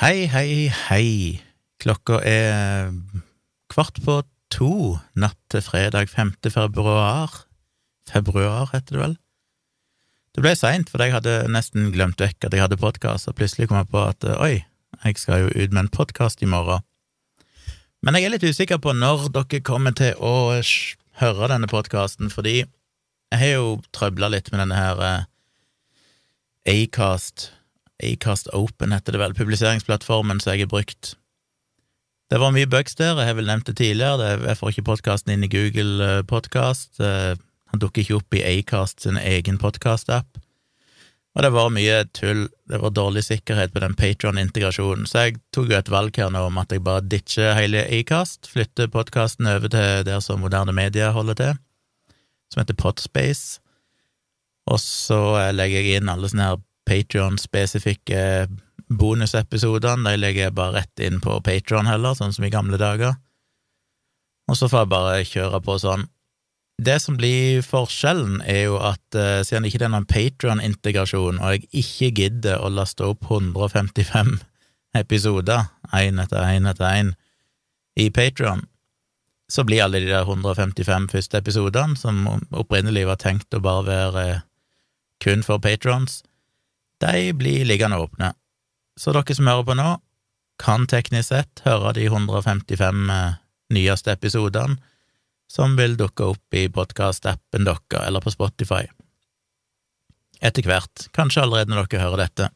Hei, hei, hei. Klokka er kvart på to natt til fredag 5. februar. Februar, heter det vel. Det ble seint, for jeg hadde nesten glemt vekk at jeg hadde podkast, og plutselig kom jeg på at oi, jeg skal jo ut med en podkast i morgen. Men jeg er litt usikker på når dere kommer til å høre denne podkasten, fordi jeg har jo trøbla litt med denne her eh, Acast Acast Open heter det vel, publiseringsplattformen som jeg har brukt. Det var mye bugs der, jeg har vel nevnt det tidligere, jeg får ikke podkasten inn i Google eh, Podcast, eh, han dukker ikke opp i Acast sin egen podkast-app, og det var mye tull, det var dårlig sikkerhet på den Patron-integrasjonen, så jeg tok jo et valg her nå om at jeg bare ditcher hele Acast, flytter podkasten over til der som moderne media holder til, som heter Podspace, og så eh, legger jeg inn alle sånne her Patrion-spesifikke bonusepisodene. De legger jeg bare rett inn på Patrion heller, sånn som i gamle dager. Og så får jeg bare kjøre på sånn. Det som blir forskjellen, er jo at uh, siden det ikke er noen Patrion-integrasjon, og jeg ikke gidder å laste opp 155 episoder, én etter én etter én, i Patrion, så blir alle de der 155 første episodene, som opprinnelig var tenkt å bare være kun for patrons, de blir liggende åpne. Så dere som hører på nå, kan teknisk sett høre de 155 eh, nyeste episodene som vil dukke opp i podkast-appen deres eller på Spotify. Etter hvert, kanskje allerede når dere hører dette.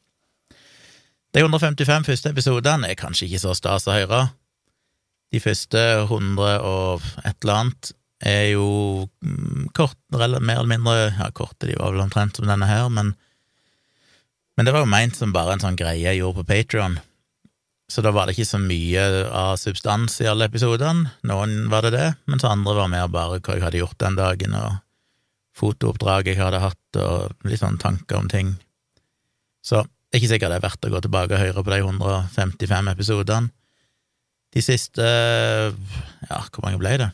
De 155 første episodene er kanskje ikke så stas å høre. De første 100 og et eller annet er jo mm, kort, mer eller mindre ja, korte, de var vel omtrent som denne her, men men det var jo meint som bare en sånn greie jeg gjorde på Patrion, så da var det ikke så mye av substans i alle episodene. Noen var det det, mens andre var mer bare hva jeg hadde gjort den dagen, og fotooppdrag jeg hadde hatt, og litt sånn tanker om ting. Så det er ikke sikkert det er verdt å gå tilbake og høre på de 155 episodene. De siste ja, hvor mange ble det?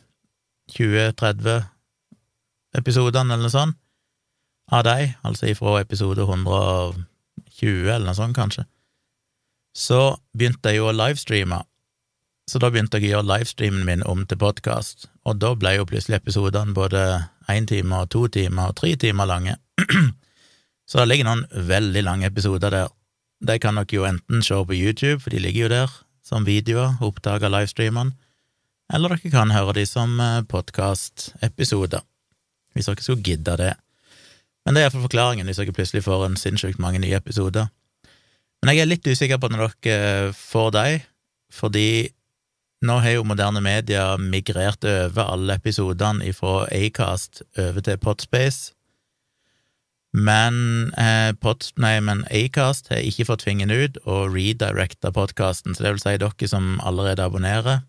20-30 episodene, eller noe sånt, av de, altså ifra episode 100 20 eller noe sånt, kanskje, så begynte jeg jo å livestreame. Så da begynte jeg å gjøre livestreamen min om til podkast, og da ble jo plutselig episodene både én time og to timer og tre timer lange. så det ligger noen veldig lange episoder der. De kan dere jo enten se på YouTube, for de ligger jo der som videoer, opptak av livestreamene, eller dere kan høre de som eh, podkastepisoder, hvis dere skulle gidde det. Men det er iallfall forklaringen hvis dere plutselig får en sinnssykt mange nye episoder. Men jeg er litt usikker på når dere får dem, fordi nå har jo moderne media migrert over alle episodene fra Acast over til Podspace. Men, eh, pod, nei, men Acast har ikke fått fingeren ut og redirecta podkasten, så det vil si dere som allerede abonnerer.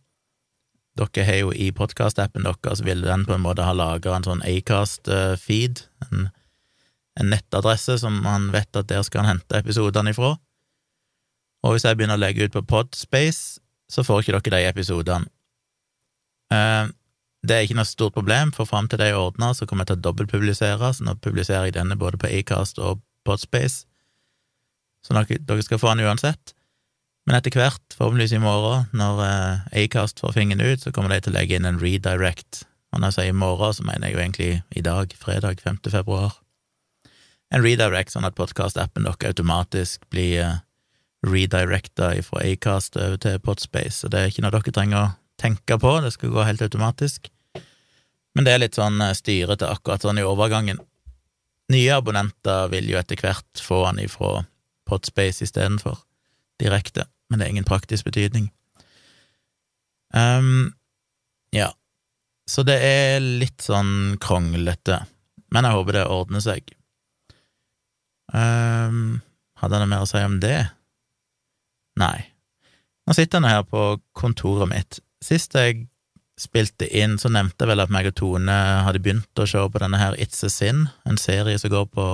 Dere har jo i podkastappen deres, vil den på en måte ha laga en sånn Acast-feed, en en nettadresse som man vet at der skal han hente episodene ifra. Og hvis jeg begynner å legge ut på Podspace, så får ikke dere de episodene. Eh, det er ikke noe stort problem, for fram til de er ordna, så kommer jeg til å dobbeltpublisere, så nå publiserer jeg denne både på Acast og Podspace, så dere skal få den uansett. Men etter hvert, forhåpentligvis i morgen, når eh, Acast får fingeren ut, så kommer de til å legge inn en redirect. Og når jeg sier i morgen, så mener jeg jo egentlig i dag, fredag 5. februar en redirect, sånn at podkast-appen deres automatisk blir uh, redirecta fra Acast over til Podspace, så det er ikke noe dere trenger å tenke på, det skal gå helt automatisk. Men det er litt sånn uh, styrete akkurat sånn i overgangen. Nye abonnenter vil jo etter hvert få den ifra Podspace istedenfor, direkte, men det er ingen praktisk betydning. Um, ja, så det er litt sånn kronglete, men jeg håper det ordner seg. Um, hadde jeg noe mer å si om det? Nei. Nå sitter han her på kontoret mitt. Sist jeg spilte inn, så nevnte jeg vel at meg og Tone hadde begynt å se på denne her It's a Sin, en serie som går på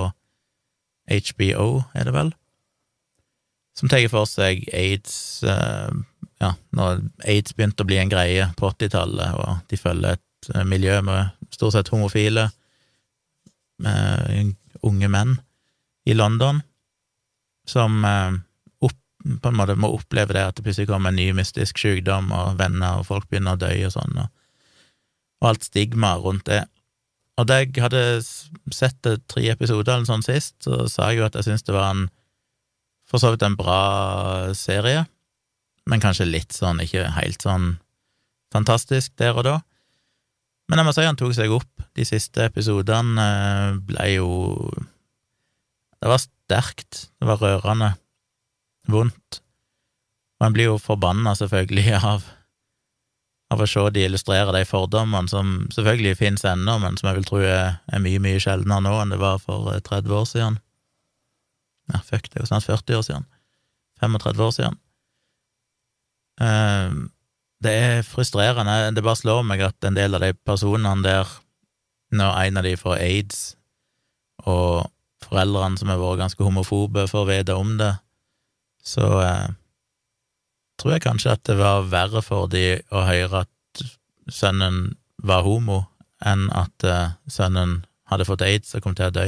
HBO, er det vel, som tar for seg aids uh, Ja, når aids begynte å bli en greie på 80-tallet, og de følger et uh, miljø med stort sett homofile, med unge menn, i London som eh, opp, på en måte må oppleve det, at det plutselig kommer en ny mystisk sykdom, og venner og folk begynner å dø og sånn, og, og alt stigma rundt det. Og da jeg hadde sett det tre episoder eller sånn sist, så sa jeg jo at jeg syntes det var en for så vidt en bra serie, men kanskje litt sånn ikke helt sånn fantastisk der og da. Men jeg må si han tok seg opp. De siste episodene eh, ble jo Det var sterkt, det var rørende, vondt, og en blir jo forbanna, selvfølgelig, av av å se de illustrere de fordommene som selvfølgelig finnes ennå, men som jeg vil tro er, er mye, mye sjeldnere nå enn det var for 30 eh, år siden. Ja, fuck, det er jo snart 40 år siden. 35 år siden. Uh, det er frustrerende. Det bare slår meg at en del av de personene der, når en av de får aids, og foreldrene som har vært ganske homofobe, får vite om det, så eh, tror jeg kanskje at det var verre for de å høre at sønnen var homo, enn at eh, sønnen hadde fått aids og kom til å dø.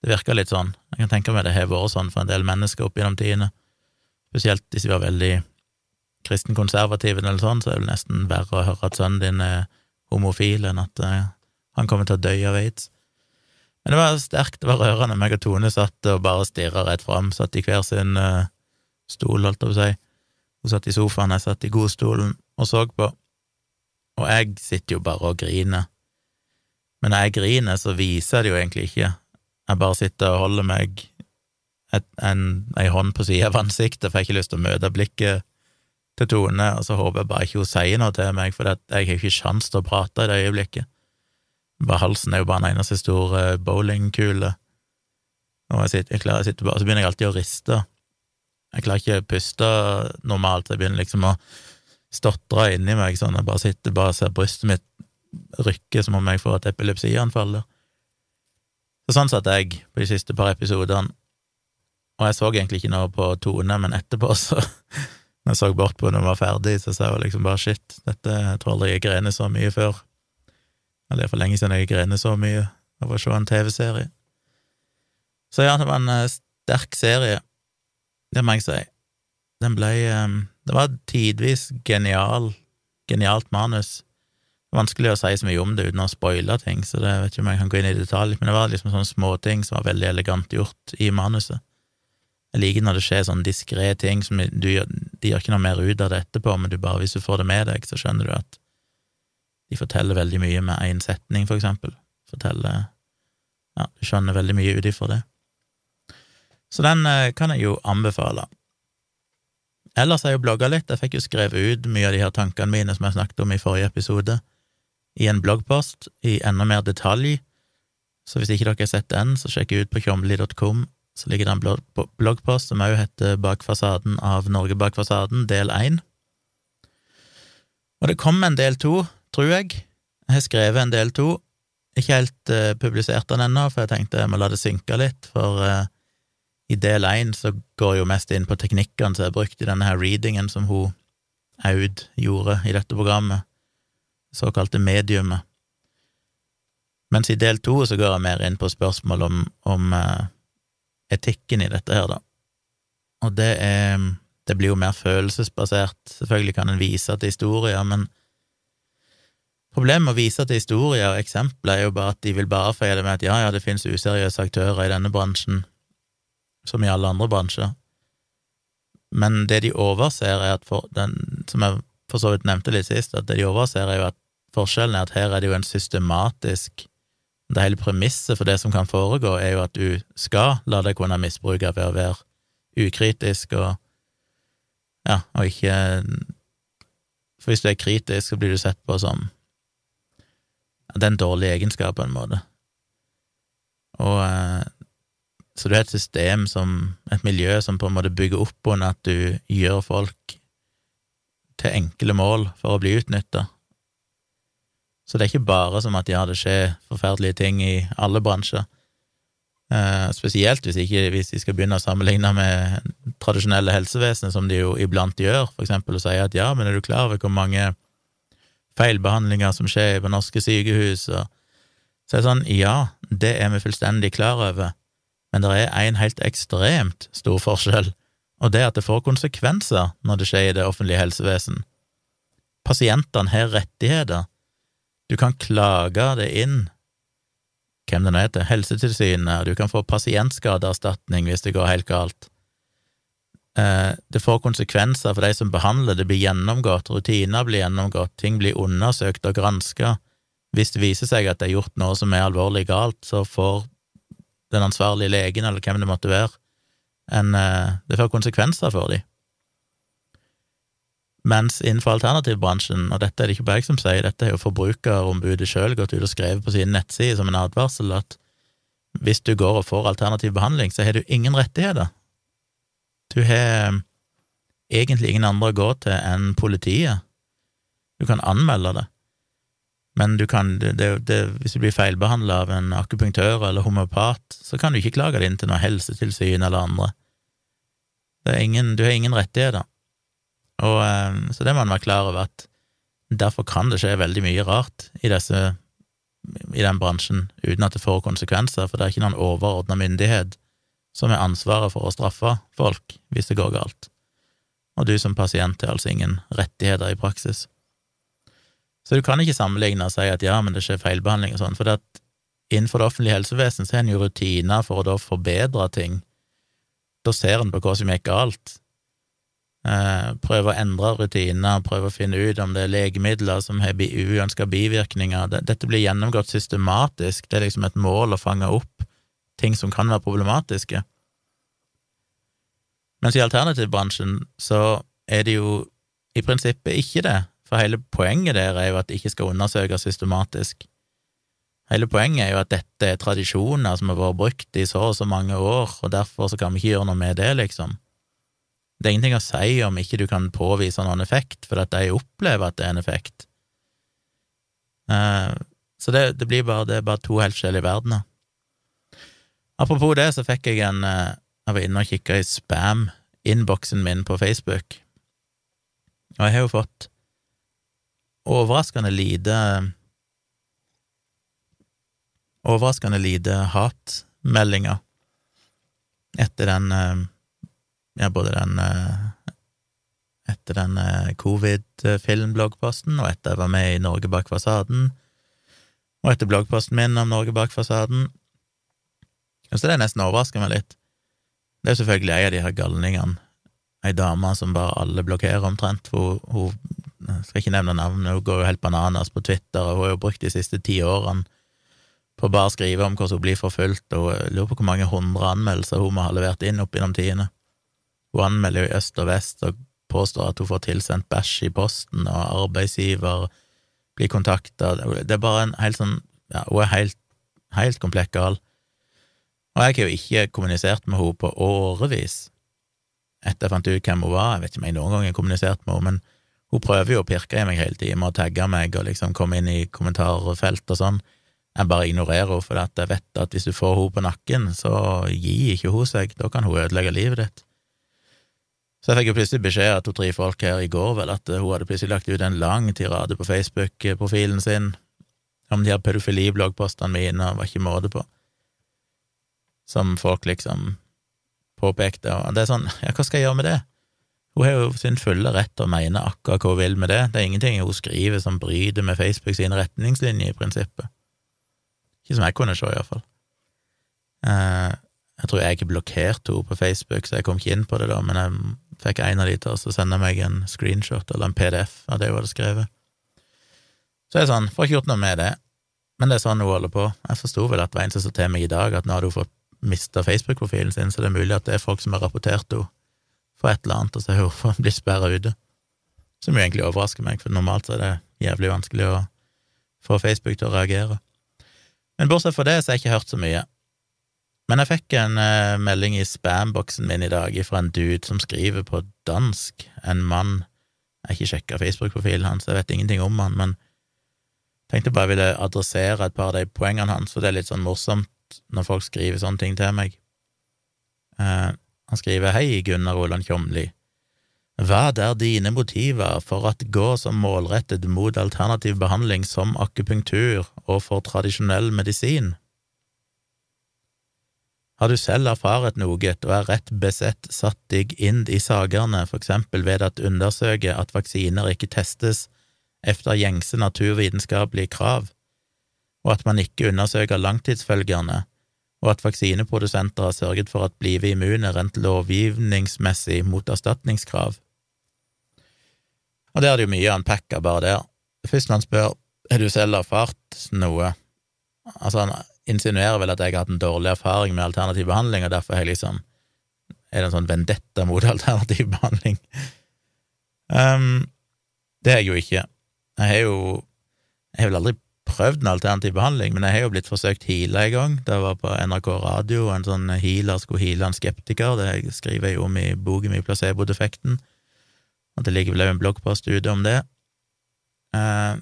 Det virka litt sånn. Jeg kan tenke meg det har vært sånn for en del mennesker opp gjennom tidene. Spesielt hvis de var veldig kristenkonservative eller sånn, så er det nesten verre å høre at sønnen din er homofil enn at eh, han kommer til å dø av aids. Men det var sterkt, det var rørende. Meg og Tone satt og bare stirra rett fram, satt i hver sin uh, stol, holdt jeg på å si. Hun satt i sofaen, jeg satt i godstolen og så på, og jeg sitter jo bare og griner. Men når jeg griner, så viser jeg det jo egentlig ikke. Jeg bare sitter og holder meg et, en, ei hånd på sida av ansiktet, for jeg har ikke lyst til å møte blikket til Tone, og så håper jeg bare ikke hun sier noe til meg, for jeg har ikke sjans til å prate i det øyeblikket. Bare halsen er jo bare en eneste stor eh, bowlingkule, og jeg sitter, jeg klarer, jeg sitter bare, så begynner jeg alltid å riste. Jeg klarer ikke å puste normalt, jeg begynner liksom å stotre inni meg sånn, jeg bare sitter bare ser brystet mitt rykke som om jeg får et epilepsianfall. Så sånn satt jeg på de siste par episodene, og jeg så egentlig ikke noe på Tone, men etterpå, så når jeg så bort på når hun var ferdig, så sa hun liksom bare shit, dette jeg tror aldri jeg grener så mye før. Eller det er for lenge siden jeg grener så mye av å se en TV-serie. Så ja, det var en eh, sterk serie. Det må jeg si. Den ble um, Det var tidvis genial, genialt manus. Vanskelig å si så mye om det uten å spoile ting, så det vet ikke om jeg kan gå inn i detalj, men det var liksom sånne småting som var veldig elegant gjort i manuset. Jeg liker når det skjer sånne diskré ting som du De gjør ikke noe mer ut av det etterpå, men du bare, hvis du får det med deg, så skjønner du at de forteller veldig mye med én setning, for eksempel. Forteller Ja, du skjønner veldig mye ut ifra det. Så den eh, kan jeg jo anbefale. Ellers har jeg jo blogga litt, jeg fikk jo skrevet ut mye av de her tankene mine som jeg snakket om i forrige episode, i en bloggpost i enda mer detalj, så hvis ikke dere har sett den, så sjekk ut på tjomli.com, så ligger det en bloggpost som òg heter Bak fasaden av Norge bak fasaden, del én. Og det kom en del to, tror jeg. Jeg har skrevet en del to. Ikke helt uh, publisert den ennå, for jeg tenkte jeg må la det synke litt, for uh, i del én så går jeg jo mest inn på teknikkene som er brukt i denne her readingen som hun Aud gjorde i dette programmet, såkalte mediumet. Mens i del to så går jeg mer inn på spørsmål om, om uh, etikken i dette her, da. Og det er Det blir jo mer følelsesbasert. Selvfølgelig kan en vise til historier, men Problemet med å vise til historier og eksempler er jo bare at de vil bare feie det med at ja, ja, det finnes useriøse aktører i denne bransjen, som i alle andre bransjer. Men det de overser, er at for den, som jeg for så vidt nevnte litt sist, at det de overser, er jo at forskjellen er at her er det jo en systematisk Det hele premisset for det som kan foregå, er jo at du skal la deg kunne misbruke ved å være ukritisk og ja, og ikke For hvis du er kritisk, så blir du sett på som Det er en dårlig egenskap, på en måte. Og eh, så du har et system som, et miljø som på en måte bygger opp under at du gjør folk til enkle mål for å bli utnytta. Så det er ikke bare som at ja, det skjer forferdelige ting i alle bransjer. Eh, spesielt hvis, ikke, hvis de skal begynne å sammenligne med tradisjonelle helsevesenet, som de jo iblant gjør, for eksempel å si at ja, men er du klar over hvor mange feilbehandlinger som skjer på norske sykehus? Og så er det sånn, ja, det er vi fullstendig klar over, men det er en helt ekstremt stor forskjell og det er at det får konsekvenser når det skjer i det offentlige helsevesen. Pasientene har rettigheter. Du kan klage det inn, hvem det nå heter, Helsetilsynet, og du kan få pasientskadeerstatning hvis det går helt galt. Eh, det får konsekvenser for de som behandler, det blir gjennomgått, rutiner blir gjennomgått, ting blir undersøkt og granska. Hvis det viser seg at det er gjort noe som er alvorlig galt, så får den ansvarlige legen, eller hvem det måtte være, en, eh, det får konsekvenser for dem. Mens innenfor alternativbransjen, og dette er det ikke bare jeg som sier, dette er jo Forbrukerombudet sjøl gått ut og skrevet på sine nettsider som en advarsel, at hvis du går og får alternativ behandling, så har du ingen rettigheter. Du har eh, egentlig ingen andre å gå til enn politiet. Du kan anmelde det, men du kan, det, det, hvis du blir feilbehandla av en akupunktør eller homopat, så kan du ikke klage det inn til noe helsetilsyn eller andre. Ingen, du har ingen rettigheter. Og, eh, så det må man være klar over, at derfor kan det skje veldig mye rart i, disse, i den bransjen, uten at det får konsekvenser, for det er ikke noen overordna myndighet som har ansvaret for å straffe folk hvis det går galt. Og du som pasient har altså ingen rettigheter i praksis. Så du kan ikke sammenligne og si at ja, men det skjer feilbehandling og sånn, for at innenfor det offentlige helsevesen så har en jo rutiner for å da forbedre ting. Da ser en på hva som gikk galt, Eh, prøve å endre rutiner, prøve å finne ut om det er legemidler som har uønska bivirkninger. Dette blir gjennomgått systematisk, det er liksom et mål å fange opp ting som kan være problematiske. Mens i alternativbransjen så er det jo i prinsippet ikke det, for hele poenget der er jo at det ikke skal undersøkes systematisk. Hele poenget er jo at dette er tradisjoner som har vært brukt i så og så mange år, og derfor så kan vi ikke gjøre noe med det, liksom. Det er ingenting å si om ikke du kan påvise noen effekt, for at de opplever at det er en effekt. Uh, så det, det, blir bare, det er bare to helt forskjellige verdener. Apropos det, så fikk jeg en uh, Jeg var inne og kikka i spam-innboksen min på Facebook, og jeg har jo fått overraskende lite Overraskende lite hatmeldinger etter den uh, ja, både den eh, etter den eh, covid-filmbloggposten, og etter jeg var med i Norge bak fasaden, og etter bloggposten min om Norge bak fasaden. Så det nesten overrasker meg litt. Det er selvfølgelig ei av de her galningene, ei dame som bare alle blokkerer omtrent. Hun, hun skal ikke nevne navnet, hun går jo helt bananas på Twitter, og hun har jo brukt de siste ti årene på å bare skrive om hvordan hun blir forfulgt, og jeg lurer på hvor mange hundre anmeldelser hun må ha levert inn opp gjennom tidene. Hun anmelder jo i øst og vest og påstår at hun får tilsendt bæsj i posten, og arbeidsgiver blir kontakta. Det er bare en helt sånn Ja, hun er helt, helt komplett gal. Og jeg har jo ikke kommunisert med henne på årevis etter jeg fant ut hvem hun var. Jeg vet ikke om jeg noen gang har kommunisert med henne, men hun prøver jo å pirke i meg hele tiden med å tagge meg og liksom komme inn i kommentarfelt og sånn. Jeg bare ignorerer henne, for jeg vet at hvis du får henne på nakken, så gir ikke hun seg. Da kan hun ødelegge livet ditt. Så jeg fikk jo plutselig beskjed av to-tre folk her i går vel at hun hadde plutselig lagt ut en lang tirade på Facebook-profilen sin om de her pedofilibloggpostene mine, og var ikke måte på, som folk liksom påpekte, og det er sånn, ja, hva skal jeg gjøre med det? Hun har jo sin fulle rett til å mene akkurat hva hun vil med det, det er ingenting hun skriver som bryter med Facebook sine retningslinjer, i prinsippet. Ikke som jeg kunne se, iallfall. fall. jeg tror jeg ikke blokkerte henne på Facebook, så jeg kom ikke inn på det da, men jeg fikk en av de til å sende meg en screenshot eller en PDF av det hun hadde skrevet. Så jeg er sånn, får ikke gjort noe med det, men det er sånn hun holder på. Jeg forsto vel at det var en som sa til meg i dag at nå hadde hun fått mista Facebook-profilen sin, så det er mulig at det er folk som har rapportert henne for et eller annet, og så har hun blitt sperra ute. Som jo egentlig overrasker meg, for normalt så er det jævlig vanskelig å få Facebook til å reagere. Men bortsett fra det så har jeg ikke hørt så mye. Men jeg fikk en eh, melding i spamboksen min i dag fra en dude som skriver på dansk, en mann Jeg har ikke sjekka Facebook-profilen hans, jeg vet ingenting om han, men tenkte bare jeg ville adressere et par av de poengene hans, for det er litt sånn morsomt når folk skriver sånne ting til meg. Uh, han skriver Hei, Gunnar Roland Kjomli. Hva er dine motiver for at gå som målrettet mot alternativ behandling som akupunktur og for tradisjonell medisin? Har du selv erfaret noe og er rett besett satt deg inn i sakene, for eksempel ved at undersøke at vaksiner ikke testes efter gjengse naturvitenskapelige krav, og at man ikke undersøker langtidsfølgerne, og at vaksineprodusenter har sørget for at blive immune rent lovgivningsmessig mot erstatningskrav. Og der er det jo mye unpacka bare der. Først når han spør har du selv erfart noe, altså han insinuerer vel at jeg har hatt en dårlig erfaring med alternativ behandling, og derfor er, jeg liksom, er det en sånn vendetta mot alternativ behandling. Um, det er jeg jo ikke. Jeg har jo Jeg har vel aldri prøvd en alternativ behandling, men jeg har jo blitt forsøkt heala en gang. Det var på NRK Radio, en sånn healer skulle heale en skeptiker. Det skriver jeg jo om i boken min Placebo-defekten. Og det ligger vel også en bloggpost ute om det. Eh,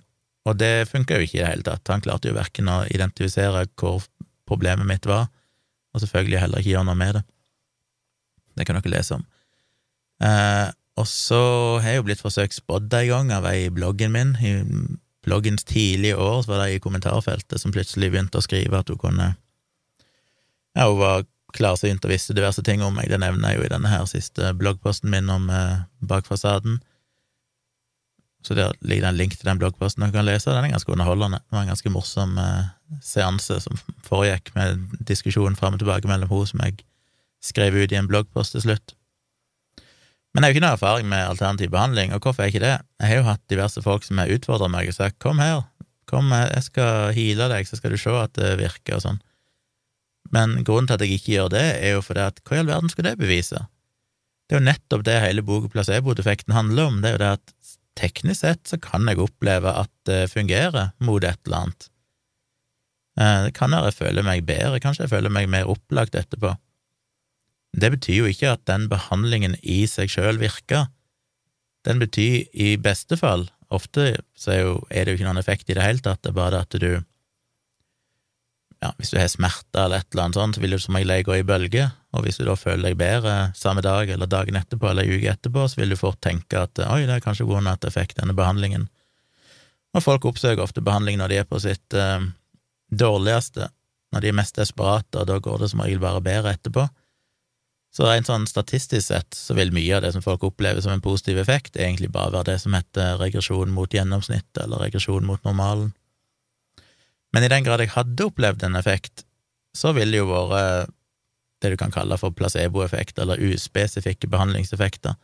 og det funka jo ikke i det hele tatt. Han klarte jo verken å identifisere hvor problemet mitt var, og selvfølgelig heller ikke gjøre noe med det. Det kan dere lese om. Eh, og så har jeg jo blitt forsøkt spådd en gang av ei i bloggen min. I bloggens tidlige år var det i kommentarfeltet som plutselig begynte å skrive at hun kunne Ja, hun var klarsynt og visste diverse ting om meg. Det nevner jeg jo i denne her siste bloggposten min om eh, bakfasaden. Så der ligger det en link til den bloggposten dere kan lese. Den er ganske underholdende. Det var en ganske morsom eh, seanse som foregikk, med diskusjon fram og tilbake mellom henne som jeg skrev ut i en bloggpost til slutt. Men jeg har jo ikke noe erfaring med alternativ behandling, og hvorfor er jeg ikke det? Jeg har jo hatt diverse folk som har utfordra meg og sagt kom her, kom, jeg skal heale deg, så skal du se at det virker og sånn. Men grunnen til at jeg ikke gjør det, er jo fordi at hva i all verden skal det bevise? Det er jo nettopp det hele boka Placebo-defekten handler om, det er jo det at teknisk sett så kan jeg oppleve at det fungerer mot et eller annet. Eh, det kan være jeg føler meg bedre, kanskje jeg føler meg mer opplagt etterpå. Det betyr jo ikke at den behandlingen i seg sjøl virker. Den betyr i beste fall, ofte så er, jo, er det jo ikke noen effekt i det hele tatt, det er bare at du ja, hvis du har smerter eller et eller annet sånt, så vil du som regel gå i bølger, og hvis du da føler deg bedre samme dag eller dagen etterpå eller uke etterpå, så vil du fort tenke at oi, det er kanskje grunnet effekt, denne behandlingen. Og folk oppsøker ofte behandling når de er på sitt eh, dårligste, når de er mest desperate, og da går det som regel bare bedre etterpå. Så rent sånn statistisk sett så vil mye av det som folk opplever som en positiv effekt, egentlig bare være det som heter regresjon mot gjennomsnittet, eller regresjon mot normalen. Men i den grad jeg hadde opplevd en effekt, så ville det jo vært det du kan kalle for placeboeffekt, eller uspesifikke behandlingseffekter.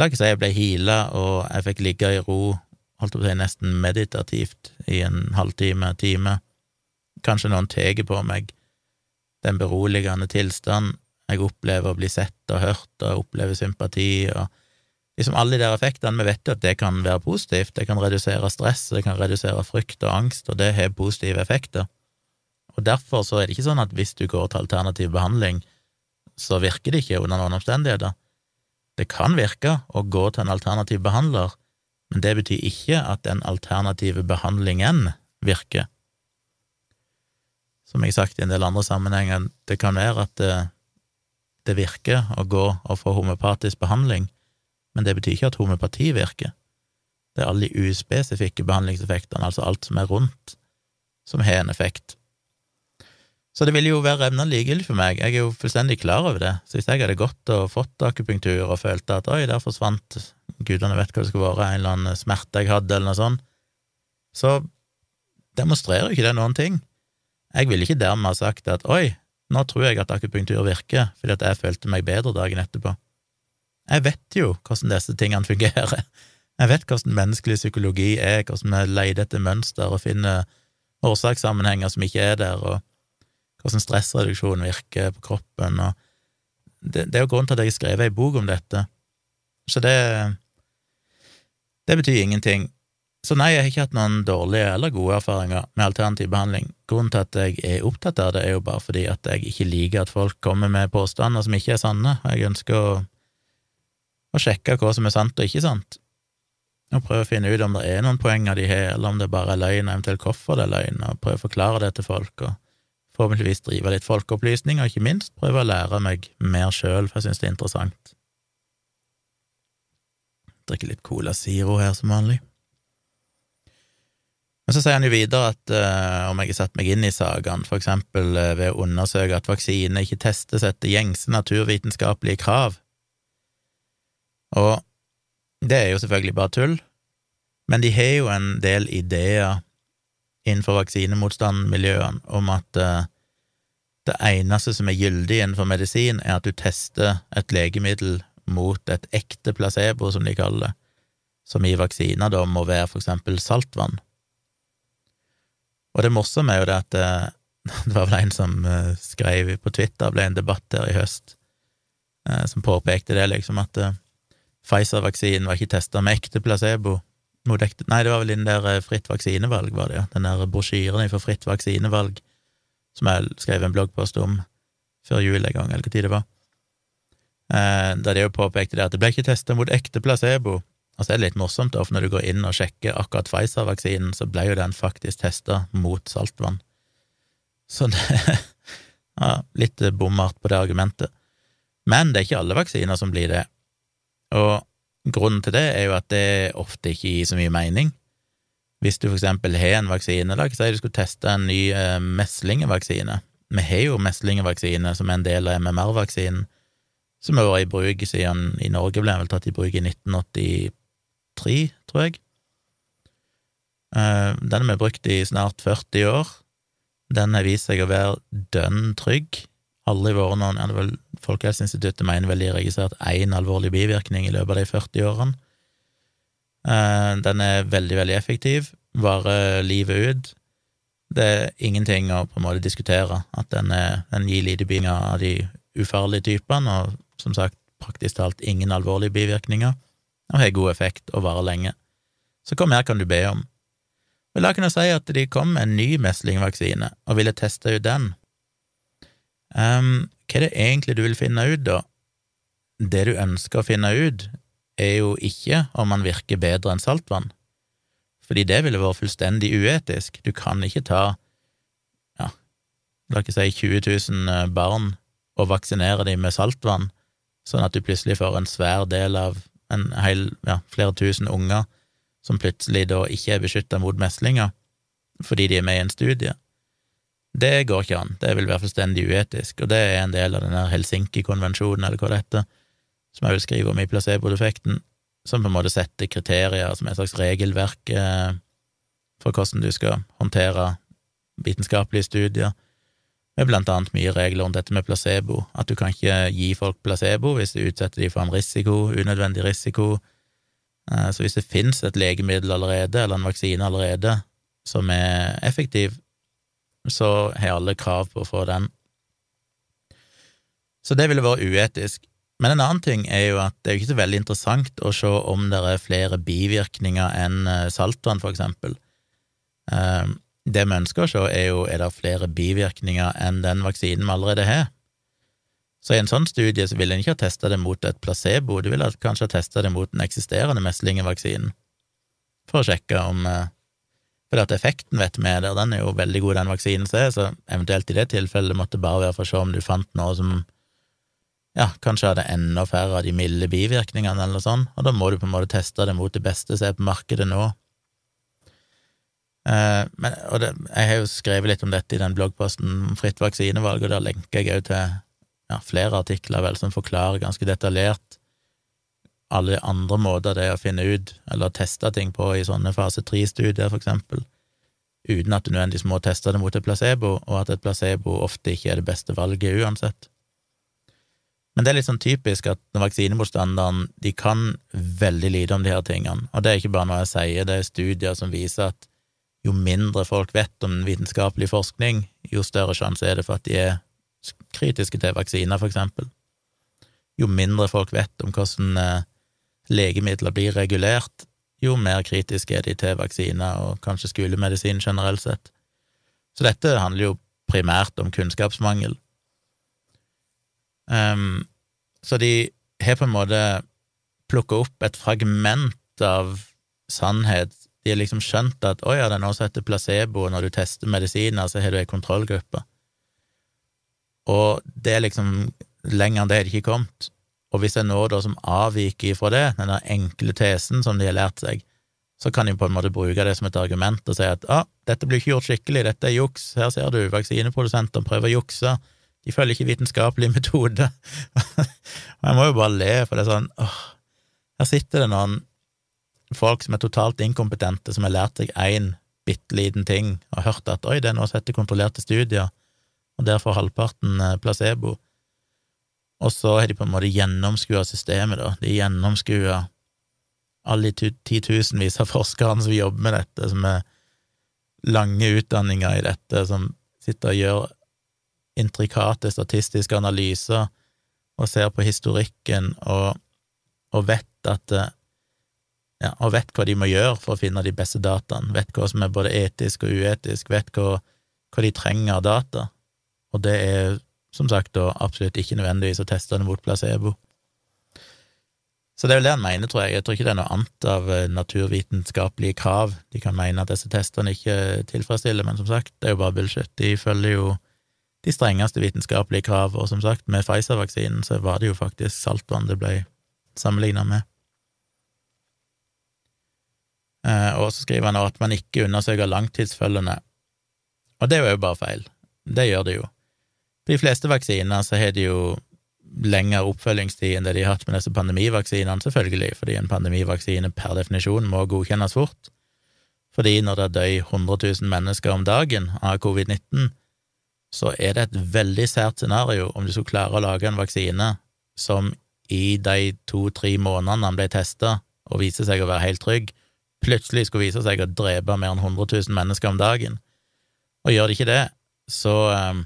La oss si jeg ble heala, og jeg fikk ligge i ro, holdt på å si nesten meditativt, i en halvtime, time. Kanskje noen tar på meg. den beroligende tilstand. Jeg opplever å bli sett og hørt, og opplever sympati, og liksom alle de der effektene, vi vet jo at det kan være positivt, det kan redusere stress, det kan redusere frykt og angst, og det har positive effekter. Og derfor så er det ikke sånn at hvis du går til alternativ behandling, så virker det ikke under noen omstendigheter. Det kan virke å gå til en alternativ behandler, men det betyr ikke at den alternative behandlingen virker. Som jeg har sagt i en del andre sammenhenger, det kan være at det, virker å gå og få homopatisk behandling, men det betyr ikke at homopati virker. Det er alle de uspesifikke behandlingseffektene, altså alt som er rundt, som har en effekt. Så det ville jo være revnende likegyldig for meg, jeg er jo fullstendig klar over det, så hvis jeg hadde gått og fått akupunktur og følte at oi, der forsvant, gudene vet hva det skulle være, en eller annen smerte jeg hadde, eller noe sånt, så demonstrerer jo ikke det noen ting. Jeg ville ikke dermed ha sagt at oi, nå tror jeg at akupunktur virker, fordi at jeg følte meg bedre dagen etterpå. Jeg vet jo hvordan disse tingene fungerer. Jeg vet hvordan menneskelig psykologi er, hvordan vi leter etter mønster og finner årsakssammenhenger som ikke er der, og hvordan stressreduksjon virker på kroppen, og det, det er jo grunnen til at jeg har skrevet ei bok om dette. Så det det betyr ingenting. Så nei, jeg har ikke hatt noen dårlige eller gode erfaringer med alternativ behandling. Grunnen til at jeg er opptatt av det, er jo bare fordi at jeg ikke liker at folk kommer med påstander som ikke er sanne, jeg ønsker å å sjekke hva som er sant og ikke sant, og prøve å finne ut om det er noen poenger de har, eller om det bare er løgn, eventuelt hvorfor det er løgn, og prøve å forklare det til folk, og forhåpentligvis drive litt folkeopplysning, og ikke minst prøve å lære meg mer sjøl, for jeg synes det er interessant. Drikke litt Cola Zero her som vanlig. Men så sier han jo videre at uh, om jeg har satt meg inn i sakene, for eksempel uh, ved å undersøke at vaksine ikke testes etter gjengse naturvitenskapelige krav, og det er jo selvfølgelig bare tull, men de har jo en del ideer innenfor vaksinemotstandmiljøene om at uh, det eneste som er gyldig innenfor medisin, er at du tester et legemiddel mot et ekte placebo, som de kaller det, som i vaksiner da må være for eksempel saltvann. Og det morsomme er jo det at det, eh, det var vel en som uh, skrev på Twitter, ble en debatt der i høst, uh, som påpekte det, liksom, at Pfizer-vaksinen var ikke testa med ekte placebo. Nei, det var vel den der Fritt vaksinevalg, var det, ja. Den der brosjyren for Fritt vaksinevalg som jeg skrev en bloggpost om før jul en gang, eller hva tid det var. Der de jo påpekte det at det ble ikke testa mot ekte placebo, og så er det litt morsomt, da, for når du går inn og sjekker akkurat Pfizer-vaksinen, så ble jo den faktisk testa mot saltvann. Så det ja, litt bommert på det argumentet. Men det er ikke alle vaksiner som blir det, og grunnen til det er jo at det ofte ikke gir så mye mening. Hvis du for eksempel har en vaksine, la oss si du skulle teste en ny eh, meslingevaksine. Vi har jo meslingevaksine som er en del av MMR-vaksinen, som har vært i bruk siden i Norge ble den vel tatt i bruk i 1980 tre, tror jeg. Eh, den har vi brukt i snart 40 år. Den har vist seg å være dønn trygg. Aldri vært noen ja, Folkehelseinstituttet mener vel de har registrert én alvorlig bivirkning i løpet av de 40 årene. Eh, den er veldig, veldig effektiv, varer livet ut. Det er ingenting å på en måte diskutere, at den, er, den gir lite bivirkninger av de ufarlige typene, og som sagt praktisk talt ingen alvorlige bivirkninger og har god effekt og varer lenge. Så hva mer kan du be om? Vel, da kunne jeg si at de kom med en ny meslingvaksine og ville teste ut den. Um, hva er det egentlig du vil finne ut, da? Det du ønsker å finne ut, er jo ikke om man virker bedre enn saltvann, fordi det ville vært fullstendig uetisk. Du kan ikke ta, ja, la oss si 20 000 eh, barn og vaksinere dem med saltvann, sånn at du plutselig får en svær del av en hel, ja, flere tusen unger som plutselig da ikke er beskytta mot meslinger fordi de er med i en studie. Det går ikke an, det vil være fullstendig uetisk, og det er en del av den Helsinki-konvensjonen, eller hva det heter, som jeg vil skrive om i placebo-defekten, som på en måte setter kriterier som et slags regelverk eh, for hvordan du skal håndtere vitenskapelige studier med blant annet mye regler om dette med placebo, at du kan ikke gi folk placebo hvis du utsetter dem for en risiko, unødvendig risiko. Eh, så hvis det finnes et legemiddel allerede, eller en vaksine allerede, som er effektiv, så har alle krav på å få den. Så det ville vært uetisk. Men en annen ting er jo at det er jo ikke så veldig interessant å se om det er flere bivirkninger enn eh, saltvann, for eksempel. Det vi ønsker å se, er jo er det flere bivirkninger enn den vaksinen vi allerede har. Så i en sånn studie så ville en ikke ha testa det mot et placebo, du ville kanskje ha testa det mot den eksisterende meslingevaksinen, for å sjekke om eh, For at effekten vet vi er der, den er jo veldig god, den vaksinen som er, så eventuelt i det tilfellet måtte det bare være for å se om du fant noe som ja, kanskje hadde enda færre av de milde bivirkningene, eller sånt, og da må du på en måte teste det mot det beste som er på markedet nå, men, og det, jeg har jo skrevet litt om dette i den bloggposten om Fritt vaksinevalg, og der lenker jeg òg til ja, flere artikler vel som forklarer ganske detaljert alle andre måter det er å finne ut eller teste ting på i sånne fase tre-studier, for eksempel, uten at du nødvendigvis må teste det mot et placebo, og at et placebo ofte ikke er det beste valget uansett. Men det er litt sånn typisk at vaksinemotstanderen de kan veldig lite om de her tingene, og det er ikke bare noe jeg sier, det er studier som viser at jo mindre folk vet om vitenskapelig forskning, jo større sjanse er det for at de er kritiske til vaksiner, for eksempel. Jo mindre folk vet om hvordan eh, legemidler blir regulert, jo mer kritiske er de til vaksiner og kanskje skolemedisin generelt sett. Så dette handler jo primært om kunnskapsmangel. Um, så de har på en måte plukka opp et fragment av sannhet de har liksom skjønt at å ja, det er noe som heter placebo, når du tester medisiner, så har du ei kontrollgruppe. Og det er liksom Lenger enn det har det ikke kommet. Og hvis det er noe da som avviker fra det, den enkle tesen som de har lært seg, så kan de på en måte bruke det som et argument og si at ah, dette blir ikke gjort skikkelig, dette er juks, her ser du, vaksineprodusentene prøver å jukse, de følger ikke vitenskapelig metode. og jeg må jo bare le, for det er sånn åh, her sitter det noen folk som er totalt inkompetente, som har lært seg én bitte liten ting og hørt at oi, det er noe som heter kontrollerte studier, og derfor halvparten eh, placebo. Og så har de på en måte gjennomskua systemet, da. De gjennomskua alle de titusenvis av forskerne som jobber med dette, som er lange utdanninger i dette, som sitter og gjør intrikate statistiske analyser og ser på historikken og, og vet at ja, og vet hva de må gjøre for å finne de beste dataene, vet hva som er både etisk og uetisk, vet hva, hva de trenger av data, og det er som sagt da absolutt ikke nødvendigvis å teste det mot placebo. Så det er vel det han mener, tror jeg. Jeg tror ikke det er noe annet av eh, naturvitenskapelige krav de kan mene at disse testene ikke tilfredsstiller, men som sagt, det er jo bare bullshit. De følger jo de strengeste vitenskapelige krav, og som sagt, med Pfizer-vaksinen så var det jo faktisk saltvann det ble sammenligna med. Eh, og så skriver han at man ikke undersøker langtidsfølgende, og det er jo bare feil. Det gjør det jo. På de fleste vaksiner så har de jo lengre oppfølgingstid enn det de har hatt med disse pandemivaksinene, selvfølgelig, fordi en pandemivaksine per definisjon må godkjennes fort. Fordi når det dør 100 000 mennesker om dagen av covid-19, så er det et veldig sært scenario om du skulle klare å lage en vaksine som i de to–tre månedene han ble testa og viste seg å være helt trygg, plutselig skulle vise seg å drepe mer enn 100 000 mennesker om dagen. Og gjør det ikke det, så um,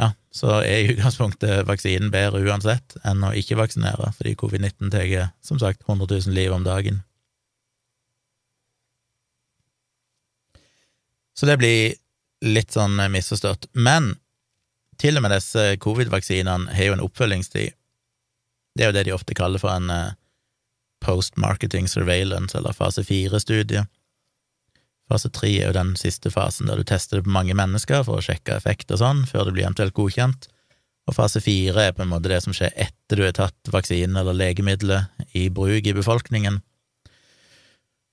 ja, så er i utgangspunktet vaksinen bedre uansett enn å ikke vaksinere, fordi covid-19 tar som sagt 100 000 liv om dagen. Så det blir litt sånn misforstått. Men til og med disse covid-vaksinene har jo en oppfølgingstid. Det er jo det de ofte kaller for en uh, post-marketing surveillance, eller fase fire-studie. Fase tre er jo den siste fasen der du tester det på mange mennesker for å sjekke effekt og sånn, før det blir eventuelt godkjent. Og fase fire er på en måte det som skjer etter du har tatt vaksinen eller legemiddelet i bruk i befolkningen.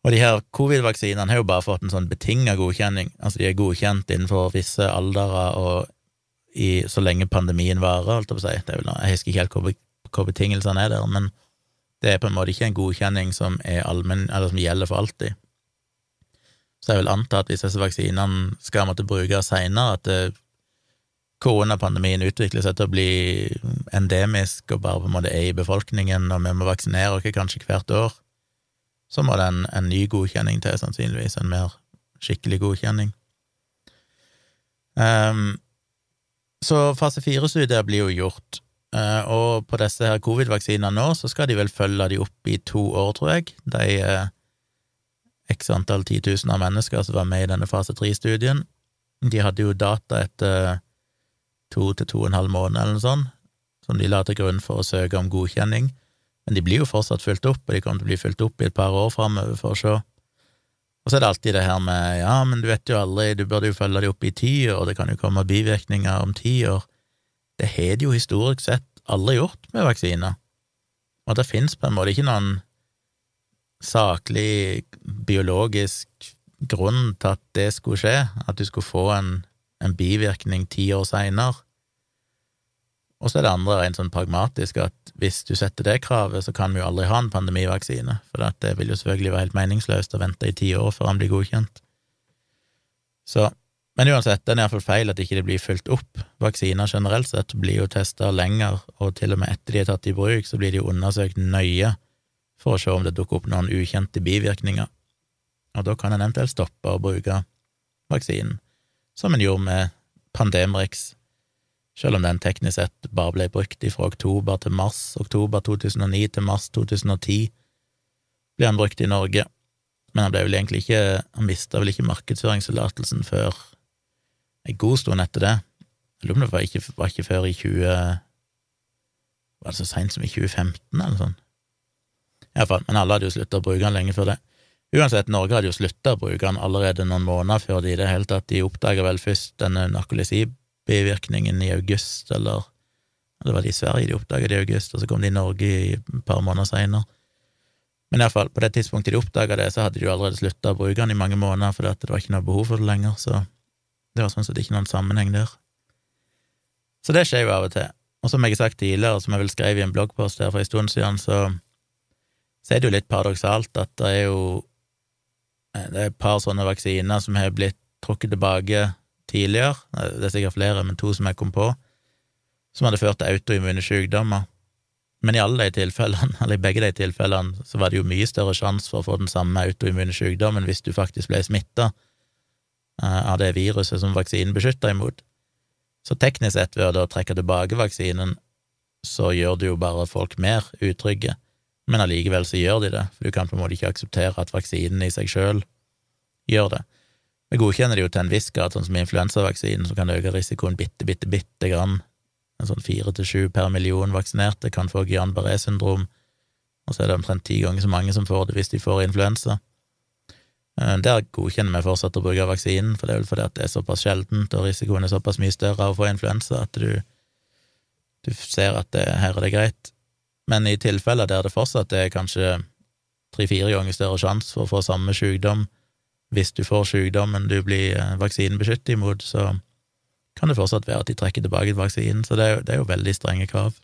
Og de her covid-vaksinene har jo bare fått en sånn betinga godkjenning, altså de er godkjent innenfor visse aldre og i, så lenge pandemien varer, holdt jeg på å si. Jeg husker ikke helt hvor, hvor betingelsene er der, men det er på en måte ikke en godkjenning som, eller som gjelder for alltid. Så jeg vil anta at hvis disse vaksinene skal måtte brukes seinere, at eh, koronapandemien utvikler seg til å bli endemisk og bare på en måte er i befolkningen, og vi må vaksinere oss kanskje hvert år, så må det en, en ny godkjenning til, sannsynligvis, en mer skikkelig godkjenning. Um, så fase fire-studier blir jo gjort og på disse her covid-vaksinene nå, så skal de vel følge de opp i to år, tror jeg. De eh, x antall titusener av mennesker som var med i denne fase tre-studien. De hadde jo data etter to til to og en halv måned eller noe sånt, som de la til grunn for å søke om godkjenning. Men de blir jo fortsatt fulgt opp, og de kommer til å bli fulgt opp i et par år framover for å se. Og så er det alltid det her med ja, men du vet jo aldri, du burde jo følge de opp i ti år, det kan jo komme bivirkninger om ti år. Det har de jo historisk sett aldri gjort med vaksiner, og det fins på en måte ikke noen saklig biologisk grunn til at det skulle skje, at du skulle få en, en bivirkning ti år seinere. Og så er det andre rent sånn pragmatisk at hvis du setter det kravet, så kan vi jo aldri ha en pandemivaksine, for det vil jo selvfølgelig være helt meningsløst å vente i ti år før han blir godkjent. Så men uansett, det er iallfall feil at ikke det blir fulgt opp. Vaksiner generelt sett blir jo testa lenger, og til og med etter de er tatt i bruk, så blir de undersøkt nøye for å se om det dukker opp noen ukjente bivirkninger. Og da kan en eventuelt stoppe å bruke vaksinen, som en gjorde med Pandemrix, selv om den teknisk sett bare ble brukt fra oktober til mars, oktober 2009 til mars 2010 ble han brukt i Norge, men han ble vel ikke, han mista vel ikke markedsføringstillatelsen før en god stund etter det. Jeg lurer på om det var ikke, var ikke før i 20 Var det så seint som i 2015, eller sånn? Iallfall, men alle hadde jo slutta å bruke den lenge før det. Uansett, Norge hadde jo slutta å bruke den allerede noen måneder før de i det hele tatt De oppdaga vel først denne narkolesibivirkningen i august, eller Det var de i Sverige de oppdaga det i august, og så kom de i Norge i et par måneder seinere. Men iallfall, på det tidspunktet de oppdaga det, så hadde de jo allerede slutta å bruke den i mange måneder, fordi det var ikke noe behov for det lenger, så det var sånn sett ikke noen sammenheng der. Så det skjer jo av og til. Og som jeg har sagt tidligere, som jeg vel skrev i en bloggpost her for en stund siden, så, så er det jo litt paradoksalt at det er jo eh, det er et par sånne vaksiner som har blitt trukket tilbake tidligere, det er sikkert flere, men to som jeg kom på, som hadde ført til autoimmune sykdommer. Men i alle de tilfellene, eller i begge de tilfellene, så var det jo mye større sjanse for å få den samme autoimmune sykdommen hvis du faktisk ble smitta av det viruset som vaksinen beskytter imot. Så teknisk sett, ved å trekke tilbake vaksinen, så gjør det jo bare folk mer utrygge, men allikevel så gjør de det, for du kan på en måte ikke akseptere at vaksinen i seg sjøl gjør det. Vi godkjenner det jo til en viss grad, sånn som influensavaksinen, som kan øke risikoen bitte, bitte, bitte grann. En sånn fire til sju per million vaksinerte kan få Guillain-Barré-syndrom, og så er det omtrent ti ganger så mange som får det hvis de får influensa. Eh, der godkjenner vi fortsatt å bruke vaksinen, for det er vel fordi det er såpass sjeldent, og risikoen er såpass mye større av å få influensa at du, du ser at det, her er det greit. Men i tilfeller der det fortsatt er kanskje tre-fire ganger større sjanse for å få samme sykdom hvis du får sykdommen du blir eh, vaksinebeskyttet imot, så kan det fortsatt være at de trekker tilbake vaksinen, så det er, det er jo veldig strenge krav.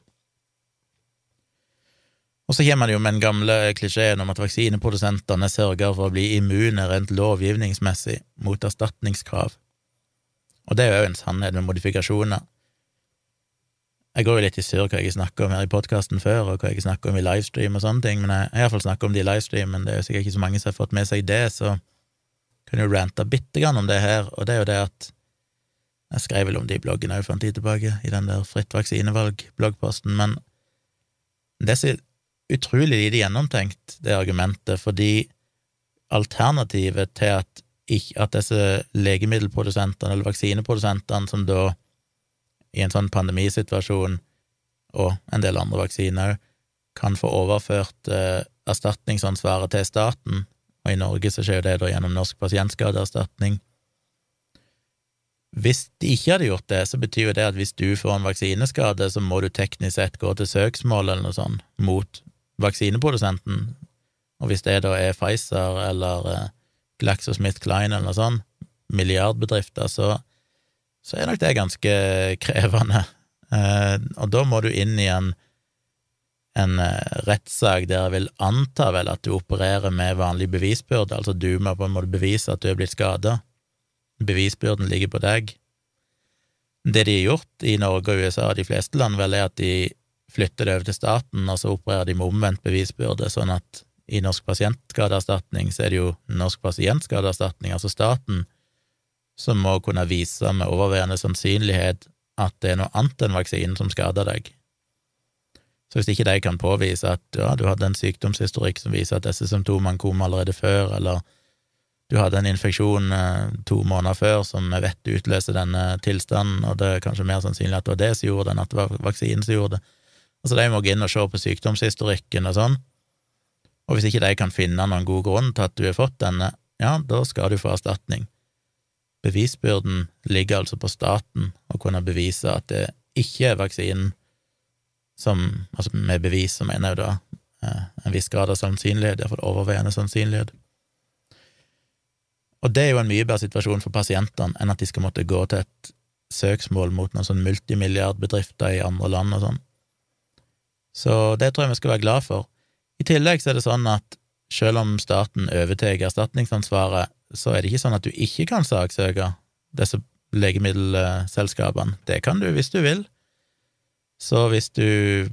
Og så kommer det jo med den gamle klisjeen om at vaksineprodusentene sørger for å bli immune rent lovgivningsmessig mot erstatningskrav, og det er jo en sannhet med modifikasjoner. Jeg går jo litt i surr hva jeg snakker om her i podkasten før, og hva jeg snakker om i livestream og sånne ting, men jeg har iallfall snakket om det i livestream, men det er jo sikkert ikke så mange som har fått med seg det, så kan jo rante bitte grann om det her, og det er jo det at Jeg skrev vel om det i bloggen òg for en tid tilbake, i den der Fritt vaksinevalg-bloggposten, men det så utrolig lite gjennomtenkt, det argumentet, fordi alternativet til at, at disse legemiddelprodusentene, eller vaksineprodusentene, som da i en sånn pandemisituasjon, og en del andre vaksiner kan få overført eh, erstatningsansvaret til staten og i Norge så skjer det da gjennom Norsk pasientskadeerstatning. Hvis de ikke hadde gjort det, så betyr jo det at hvis du får en vaksineskade, så må du teknisk sett gå til søksmål eller noe sånt mot vaksineprodusenten, og hvis det da er Pfizer eller eh, GlaxoSmithKline eller noe sånt, milliardbedrifter, så, så er nok det ganske krevende. Eh, og da må du inn i en en eh, rettssak der jeg vil anta vel at du opererer med vanlig bevisbyrde, altså du må på en måte bevise at du er blitt skada. Bevisbyrden ligger på deg. Det de har gjort i Norge og USA og de fleste land, vel, er at de flytter det over til staten, og så opererer de med omvendt bevisbyrde, sånn at i Norsk pasientskadeerstatning så er det jo Norsk pasientskadeerstatning, altså staten, som må kunne vise med overveiende sannsynlighet at det er noe annet enn vaksinen som skader deg. Så hvis ikke de kan påvise at ja, du hadde en sykdomshistorikk som viser at disse symptomene kom allerede før, eller du hadde en infeksjon eh, to måneder før som vi vet utløser denne tilstanden, og det er kanskje mer sannsynlig at det var det som gjorde det, enn at det var vaksinen som gjorde det. Altså, de må gå inn og se på sykdomshistorikken og sånn, og hvis ikke de kan finne noen god grunn til at du har fått denne, ja, da skal du få erstatning. Bevisbyrden ligger altså på staten å kunne bevise at det ikke er vaksinen som, altså med bevis, så mener jeg da eh, en viss grad av sannsynlighet, iallfall overveiende sannsynlighet. Og det er jo en mye bedre situasjon for pasientene enn at de skal måtte gå til et søksmål mot noen sånn multimilliardbedrifter i andre land og sånn. Så det tror jeg vi skal være glad for. I tillegg så er det sånn at selv om staten overtar erstatningsansvaret, så er det ikke sånn at du ikke kan saksøke disse legemiddelselskapene. Det kan du hvis du vil. Så hvis du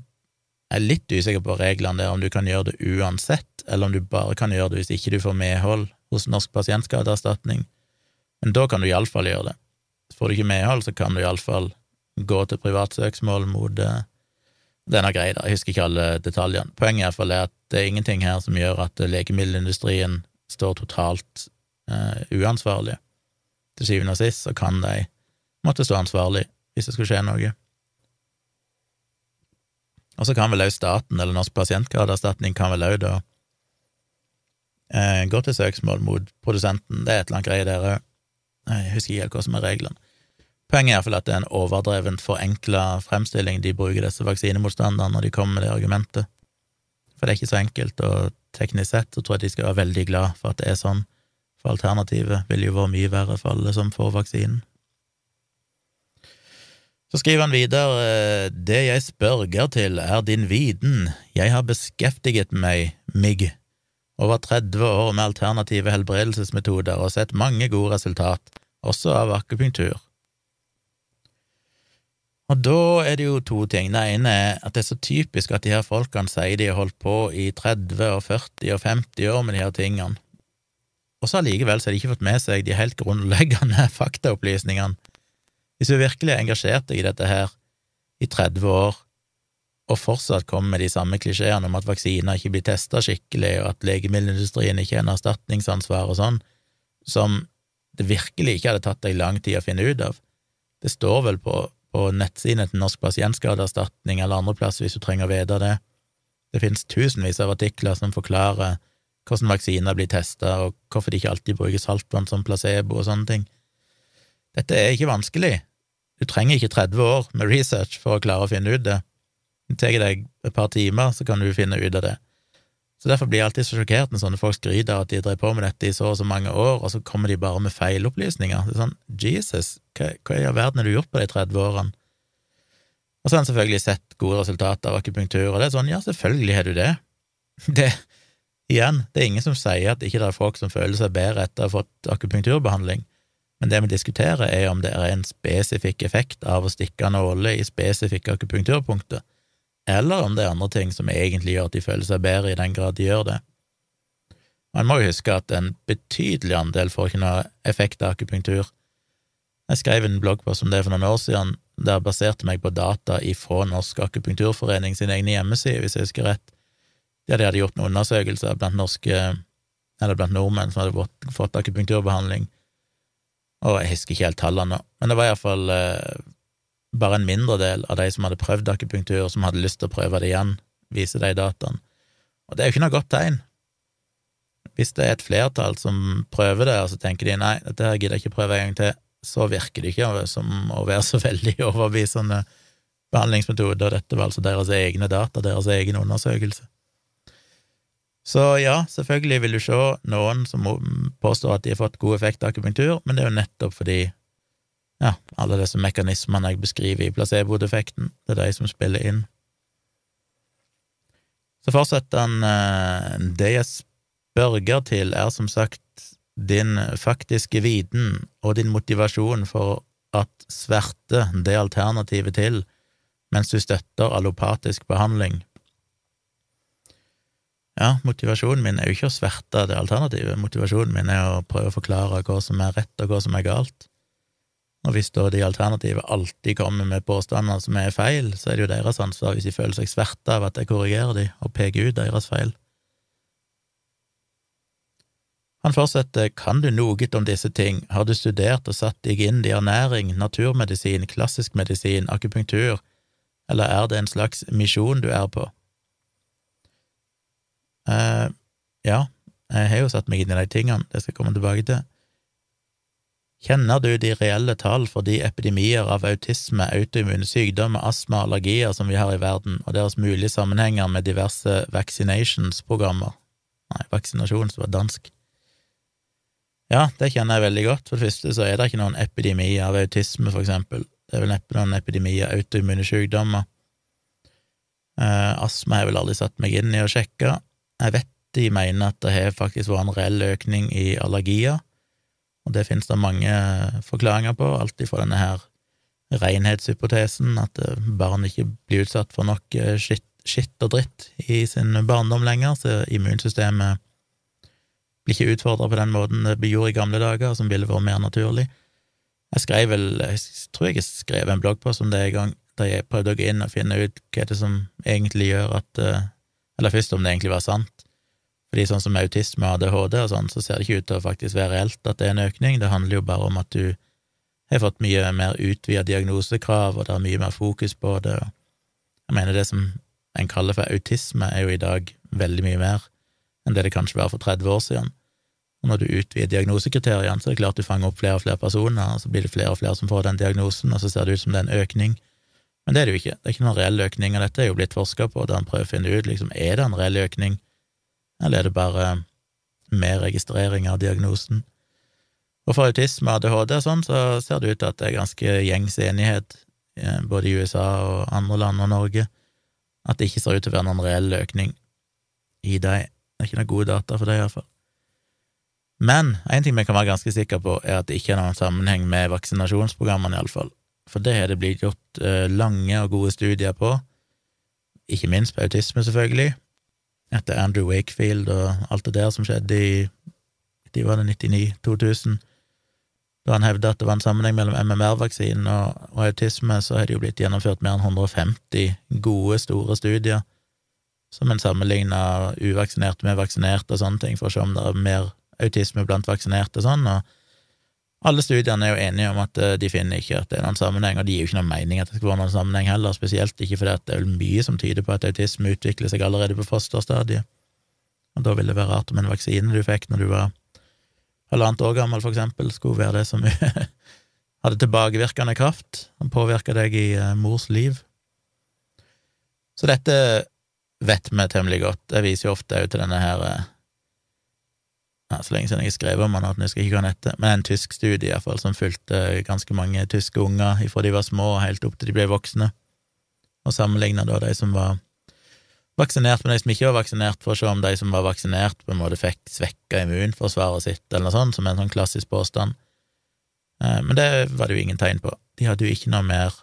er litt usikker på reglene der, om du kan gjøre det uansett, eller om du bare kan gjøre det hvis ikke du får medhold hos Norsk pasientskadeerstatning, men da kan du iallfall gjøre det. Får du ikke medhold, så kan du iallfall gå til privatsøksmål mot uh, er grei, da. jeg husker ikke alle detaljene. Poenget er at det er ingenting her som gjør at legemiddelindustrien står totalt eh, uansvarlig. Til syvende og sist så kan de måtte stå ansvarlig hvis det skulle skje noe. Og så kan vel òg staten, eller Norsk pasientskadeerstatning, kan vel òg da eh, gå til søksmål mot produsenten. Det er et eller annet greie der òg. Jeg husker ikke helt hva som er reglene. Poenget er iallfall at det er en overdrevent forenkla fremstilling de bruker disse vaksinemotstanderne når de kommer med det argumentet. For det er ikke så enkelt, og teknisk sett, så tror jeg de skal være veldig glad for at det er sånn, for alternativet ville jo vært mye verre for alle som får vaksinen. Så skriver han videre, det jeg spørger til er din viten, jeg har beskjeftiget meg, mig, over 30 år med alternative helbredelsesmetoder og sett mange gode resultat, også av akupunktur. Og da er det jo to ting. Det ene er at det er så typisk at de her folkene sier de har holdt på i 30 og 40 og 50 år med de her tingene, og så allikevel så har de ikke fått med seg de helt grunnleggende faktaopplysningene. Hvis du virkelig er engasjert i dette her i 30 år, og fortsatt kommer med de samme klisjeene om at vaksiner ikke blir testa skikkelig, og at legemiddelindustrien ikke har en erstatningsansvar og sånn, som det virkelig ikke hadde tatt deg lang tid å finne ut av. Det står vel på på nettsiden til Norsk pasientskadeerstatning eller andreplass hvis du trenger å vite det. Det finnes tusenvis av artikler som forklarer hvordan vaksiner blir testa, og hvorfor de ikke alltid bruker saltvann som placebo og sånne ting. Dette er ikke vanskelig. Du trenger ikke 30 år med research for å klare å finne ut det. Det tar deg et par timer, så kan du finne ut av det. Så Derfor blir jeg alltid så sjokkert når sånne folk skryter av at de drev på med dette i så og så mange år, og så kommer de bare med feilopplysninger. Det er sånn, Jesus, hva, hva i all verden har du gjort på de 30 årene? Og så har han selvfølgelig sett gode resultater av akupunktur, og det er sånn, ja, selvfølgelig har du det. Det, igjen, det er ingen som sier at ikke det er folk som føler seg bedre etter å ha fått akupunkturbehandling, men det vi diskuterer, er om det er en spesifikk effekt av å stikke nåler i spesifikke akupunkturpunkter eller om det er andre ting som egentlig gjør at de føler seg bedre, i den grad de gjør det. Man må jo huske at en betydelig andel får ikke noe effekt av akupunktur. Jeg skrev en bloggpost om det for noen år siden, der jeg baserte meg på data ifra Norsk akupunkturforening sin egne hjemmeside, hvis jeg husker rett, der de hadde gjort noen undersøkelser blant norske, eller blant nordmenn som hadde fått akupunkturbehandling, og jeg husker ikke helt tallene men det var iallfall eh, bare en mindre del av de som hadde prøvd akupunktur, som hadde lyst til å prøve det igjen, viser de dataene. Og det er jo ikke noe godt tegn. Hvis det er et flertall som prøver det, og så tenker de nei, dette her gidder jeg ikke prøve en gang til, så virker det ikke som å være så veldig overbevisende behandlingsmetode, og dette var altså deres egne data, deres egen undersøkelse. Så ja, selvfølgelig vil du se noen som påstår at de har fått god effekt av akupunktur, men det er jo nettopp fordi ja, alle disse mekanismene jeg beskriver i placebo-defekten, det er de som spiller inn. Så fortsetter han eh, Det jeg spørger til, er som sagt din faktiske viten og din motivasjon for at sverte det alternativet til, mens du støtter allopatisk behandling. Ja, motivasjonen min er jo ikke å sverte det alternativet, motivasjonen min er å prøve å forklare hva som er rett og hva som er galt. Og hvis da de alternative alltid kommer med påstander som er feil, så er det jo deres ansvar hvis de føler seg sverta av at jeg korrigerer de og peker ut deres feil. Han fortsetter, kan du noe om disse ting, har du studert og satt deg inn i ernæring, naturmedisin, klassisk medisin, akupunktur, eller er det en slags misjon du er på? eh, ja, jeg har jo satt meg inn i de tingene, det skal jeg komme tilbake til. Kjenner du de reelle tall for de epidemier av autisme, autoimmune sykdommer, astma og allergier som vi har i verden, og deres mulige sammenhenger med diverse vaccinations-programmer? Nei, vaksinasjon, som var dansk. Ja, det kjenner jeg veldig godt. For det første så er det ikke noen epidemi av autisme, for eksempel. Det er vel neppe noen epidemi av autoimmune sykdommer. Eh, astma har jeg vel aldri satt meg inn i å sjekke. Jeg vet de mener at det har faktisk vært en reell økning i allergier og det finnes det mange forklaringer på, alt ifra denne her renhetshypotesen, at eh, barn ikke blir utsatt for nok eh, skitt, skitt og dritt i sin barndom lenger, så immunsystemet blir ikke utfordra på den måten det gjorde i gamle dager, som ville vært mer naturlig. Jeg skrev vel, jeg tror jeg skrev en bloggpost om det en gang, der jeg prøvde å gå inn og finne ut hva det som egentlig gjør at eh, Eller først om det egentlig var sant. Fordi sånn som autisme og ADHD og sånn, så ser det ikke ut til å faktisk være reelt at det er en økning, det handler jo bare om at du har fått mye mer utvida diagnosekrav, og det er mye mer fokus på det. Jeg mener det som en kaller for autisme, er jo i dag veldig mye mer enn det det kanskje var for 30 år siden. Og når du utvider diagnosekriteriene, så er det klart du fanger opp flere og flere personer, og så blir det flere og flere som får den diagnosen, og så ser det ut som det er en økning. Men det er det jo ikke. Det er ikke noen reell økning, og dette er jo blitt forska på, der en prøver å finne ut liksom, er det en reell økning eller er det bare mer registrering av diagnosen? Og for autisme ADHD og sånn, så ser det ut til at det er ganske gjengs enighet, eh, både i USA og andre land og Norge, at det ikke ser ut til å være noen reell økning i dem. Det er ikke noen gode data for det, iallfall. Men én ting vi kan være ganske sikre på, er at det ikke er noen sammenheng med vaksinasjonsprogrammene, iallfall. For det har det blitt gjort eh, lange og gode studier på, ikke minst på autisme, selvfølgelig, etter Andrew Wakefield og alt det der som skjedde i de var det 99-2000, da han hevda at det var en sammenheng mellom MMR-vaksinen og, og, autisme, så har det jo blitt gjennomført mer enn 150 gode, store studier som en sammenligna uvaksinerte med vaksinerte og sånne ting, for å se om det er mer autisme blant vaksinerte og sånn, og alle studiene er jo enige om at eh, de finner ikke at det er noen sammenheng, og de gir jo ikke noen mening at det skal være noen sammenheng heller, spesielt ikke fordi det er mye som tyder på at autisme utvikler seg allerede på fosterstadiet, og da ville det være rart om en vaksine du fikk når du var halvannet år gammel, for eksempel, skulle være det som hadde tilbakevirkende kraft og påvirka deg i uh, mors liv. Så dette vet vi temmelig godt. Jeg viser jo ofte òg til denne her uh, ja, Så lenge siden jeg har skrevet om han at jeg skal ikke gå heter, men en tysk studie i hvert fall, som fulgte ganske mange tyske unger fra de var små og helt opp til de ble voksne, og sammenligna da de som var vaksinert med de som ikke var vaksinert, for å se om de som var vaksinert, på en måte fikk svekka immunforsvaret sitt, eller noe sånt, som er en sånn klassisk påstand. Eh, men det var det jo ingen tegn på. De hadde jo ikke noe mer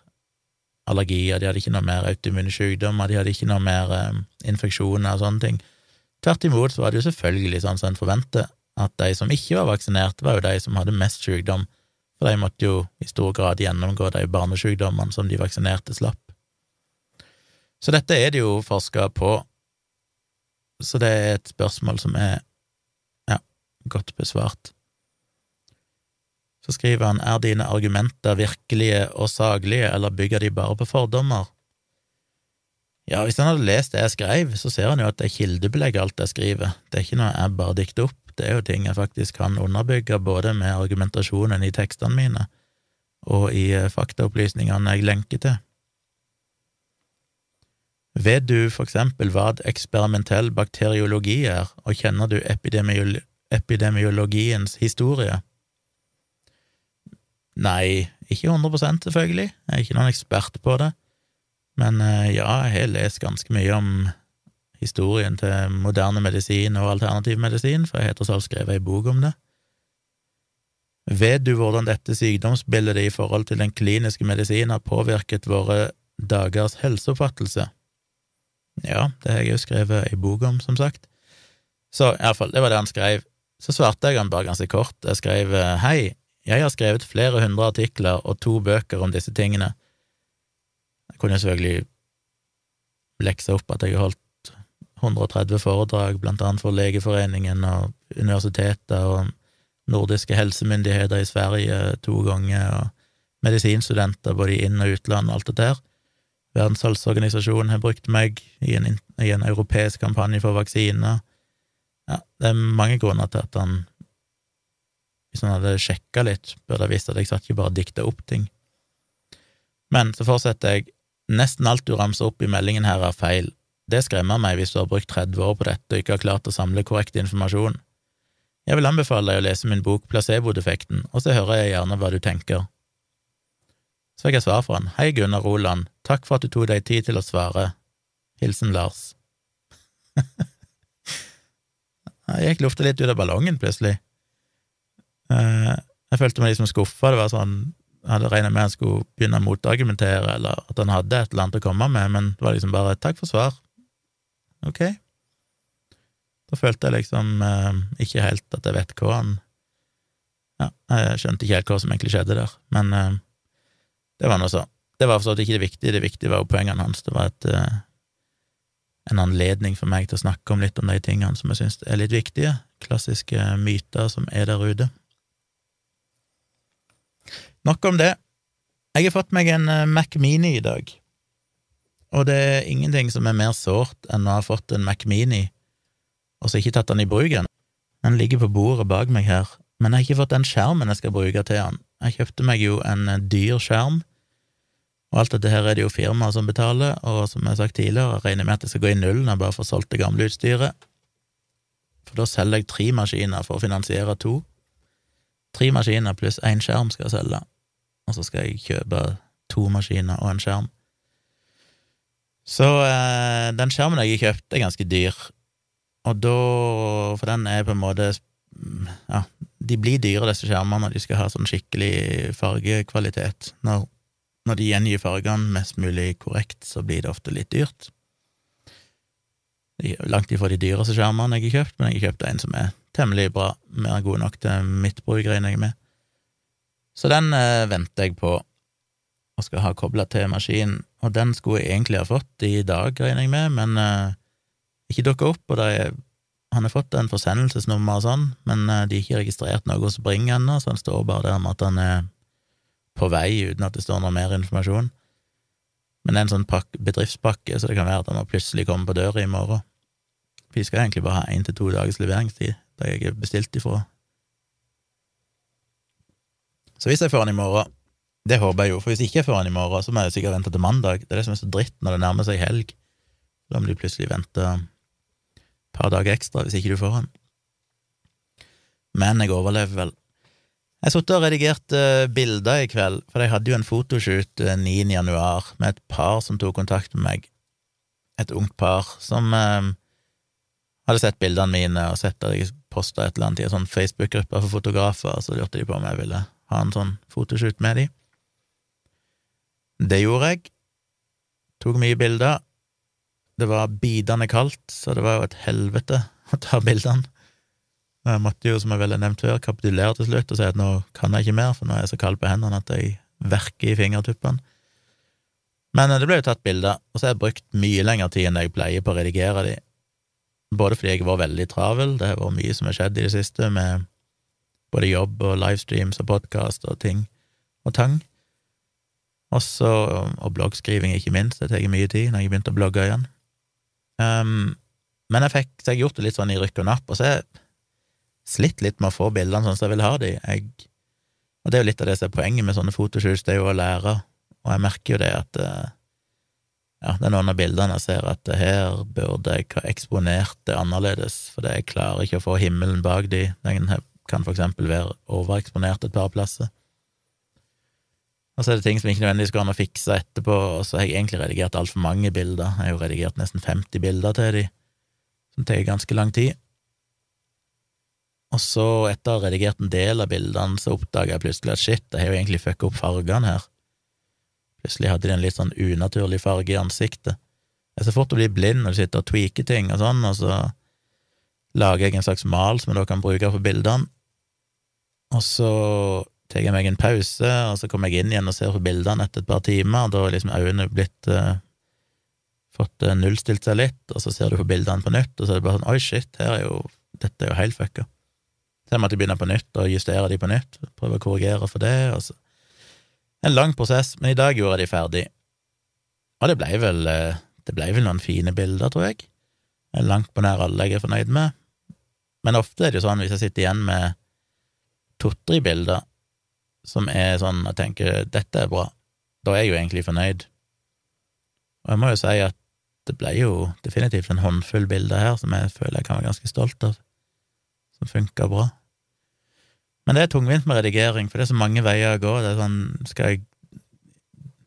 allergier, de hadde ikke noe mer autoimmune sykdommer, de hadde ikke noe mer um, infeksjoner og sånne ting. Tvert imot så var det jo selvfølgelig sånn som en forventer, at de som ikke var vaksinert, var jo de som hadde mest sykdom, for de måtte jo i stor grad gjennomgå de barnesykdommene som de vaksinerte slapp. Så dette er det jo forska på, så det er et spørsmål som er ja, godt besvart. Så skriver han er dine argumenter virkelige og saglige, eller bygger de bare på fordommer? Ja, hvis han hadde lest det jeg skrev, så ser han jo at det er kildebelegg alt jeg skriver, det er ikke noe jeg bare dikter opp, det er jo ting jeg faktisk kan underbygge, både med argumentasjonen i tekstene mine og i eh, faktaopplysningene jeg lenker til. Vet du for eksempel hva eksperimentell bakteriologi er, og kjenner du epidemiolo epidemiologiens historie? Nei, ikke 100% selvfølgelig, jeg er ikke noen ekspert på det, men eh, ja, jeg har lest ganske mye om historien til moderne medisin og alternativ medisin, for jeg har tross alt skrevet ei bok om det. Vet du hvordan dette sykdomsbildet i forhold til den kliniske medisin har påvirket våre dagers helseoppfattelse? Ja, det har jeg jo skrevet ei bok om, som sagt. Så iallfall, det var det han skrev. Så svarte jeg han bare ganske kort. Jeg skrev hei, jeg har skrevet flere hundre artikler og to bøker om disse tingene. Jeg kunne selvfølgelig lekse opp at jeg har holdt 130 foredrag, blant annet for Legeforeningen og universiteter og nordiske helsemyndigheter i Sverige to ganger, og medisinstudenter både i inn- og utland alt det der. Verdens helseorganisasjon har brukt meg i en, i en europeisk kampanje for vaksiner. Ja, det er mange grunner til at han, hvis han hadde sjekka litt, burde ha visst at jeg satt ikke bare og dikta opp ting. Men så fortsetter jeg. Nesten alt du ramser opp i meldingen her, er feil. Det skremmer meg hvis du har brukt 30 år på dette og ikke har klart å samle korrekt informasjon. Jeg vil anbefale deg å lese min bok Placebo-defekten, og så hører jeg gjerne hva du tenker. Så fikk jeg svar fra han. Hei, Gunnar Roland. Takk for at du tok deg tid til å svare. Hilsen Lars. jeg gikk lufta litt ut av ballongen, plutselig. Eh, jeg følte meg liksom skuffa. Det var sånn hadde regna med han skulle begynne å motargumentere, eller at han hadde et eller annet å komme med, men det var liksom bare 'takk for svar'. Ok. Da følte jeg liksom eh, ikke helt at jeg vet hva han Ja, jeg skjønte ikke helt hva som egentlig skjedde der, men eh, det var noe så. Det var forstått ikke det viktige, det viktige var jo poengene hans. Det var et, eh, en anledning for meg til å snakke om litt om de tingene som jeg syns er litt viktige, klassiske myter som er der ute. Nok om det. Jeg har fått meg en uh, Mac Mini i dag, og det er ingenting som er mer sårt enn å ha fått en Mac Mini og så ikke tatt den i bruk ennå. Den ligger på bordet bak meg her, men jeg har ikke fått den skjermen jeg skal bruke til den. Jeg kjøpte meg jo en eh, dyr skjerm, og alt dette her er det jo firmaet som betaler, og som jeg har sagt tidligere, jeg regner med at det skal gå i null når jeg bare får solgt det gamle utstyret. For da selger jeg tre maskiner for å finansiere to. Tre maskiner pluss én skjerm skal jeg selge, og så skal jeg kjøpe to maskiner og en skjerm. Så eh, den skjermen jeg har kjøpt, er ganske dyr, og da For den er på en måte Ja, de blir dyre, disse skjermene, når de skal ha sånn skikkelig fargekvalitet. Når, når de gjengir fargene mest mulig korrekt, så blir det ofte litt dyrt. Det er langt ifra de dyreste skjermene jeg har kjøpt, men jeg har kjøpt en som er temmelig bra, mer god nok til mitt bruk, regner jeg med. Så den eh, venter jeg på, og skal ha kobla til maskinen, og den skulle jeg egentlig ha fått i dag, regner jeg med, men eh, ikke dukka opp, og er, han har fått en forsendelsesnummer og sånn, men eh, de har ikke registrert noe hos Bring ennå, så han står bare der med at han er på vei, uten at det står noe mer informasjon. Men det er en sånn pakke, bedriftspakke, så det kan være at han må plutselig komme på døra i morgen. Vi skal egentlig bare ha én til to dagers leveringstid, da jeg er bestilt ifra. Så hvis jeg får den i morgen, det håper jeg jo, for hvis jeg ikke får den i morgen, så må jeg sikkert vente til mandag. Det er det som er så dritt når det nærmer seg helg. Da må du plutselig vente et par dager ekstra hvis ikke du får den. Men jeg overlever vel. Jeg satt og redigerte bilder i kveld, for jeg hadde jo en fotoshoot 9. januar med et par som tok kontakt med meg. Et ungt par som eh, hadde sett bildene mine og sett at jeg posta et eller annet i en sånn Facebook-gruppe for fotografer, så lurte de på om jeg ville ha en sånn fotoshoot med de. Det gjorde jeg. Tok mye bilder. Det var bidende kaldt, så det var jo et helvete å ta bildene. Jeg måtte jo, som jeg vel har nevnt før, kapitulere til slutt og si at nå kan jeg ikke mer, for nå er jeg så kald på hendene at jeg verker i fingertuppene. Men det ble jo tatt bilder, og så har jeg brukt mye lengre tid enn jeg pleier på å redigere de, både fordi jeg var veldig travel, det har vært mye som har skjedd i det siste, med både jobb og livestreams og podkast og ting og tang, også, og bloggskriving, ikke minst, det tar mye tid når jeg begynte å blogge igjen. Um, men jeg fikk, så jeg gjort det litt sånn i rykk og napp, og så har jeg slitt litt med å få bildene sånn som jeg vil ha de. Jeg, og det er jo litt av det som er poenget med sånne fotoshoots, det er jo å lære, og jeg merker jo det at uh, ja, det er noen av bildene jeg ser at her burde jeg ha eksponert det annerledes, for jeg klarer ikke å få himmelen bak de, den kan for eksempel være overeksponert et par plasser. Og så er det ting som ikke nødvendigvis går an å fikse etterpå, og så har jeg egentlig redigert altfor mange bilder. Jeg har jo redigert nesten 50 bilder til de, som tar ganske lang tid. Og så, etter å ha redigert en del av bildene, så oppdaga jeg plutselig at shit, jeg har jo egentlig fucka opp fargene her. Plutselig hadde de en litt sånn unaturlig farge i ansiktet. Jeg er så fort å bli blind når du sitter og tweaker ting og sånn, og så lager jeg en slags mal som jeg da kan bruke på bildene. Og så tar jeg meg en pause, og så kommer jeg inn igjen og ser på bildene etter et par timer, og da har liksom øynene blitt uh, fått uh, nullstilt seg litt, og så ser du på bildene på nytt, og så er det bare sånn oi, shit, her er jo dette er jo helt fucka. Så jeg måtte begynne på nytt og justere de på nytt, prøve å korrigere for det, og så En lang prosess, men i dag gjorde jeg de ferdig, og det blei vel uh, det ble vel noen fine bilder, tror jeg. Langt på nær alle jeg er fornøyd med. Men ofte er det jo sånn, hvis jeg sitter igjen med to-tre-bilder, som er sånn jeg tenker dette er bra, da er jeg jo egentlig fornøyd. Og jeg må jo si at det ble jo definitivt en håndfull bilder her som jeg føler jeg kan være ganske stolt av, som funka bra. Men det er tungvint med redigering, for det er så mange veier å gå. Det er sånn, skal jeg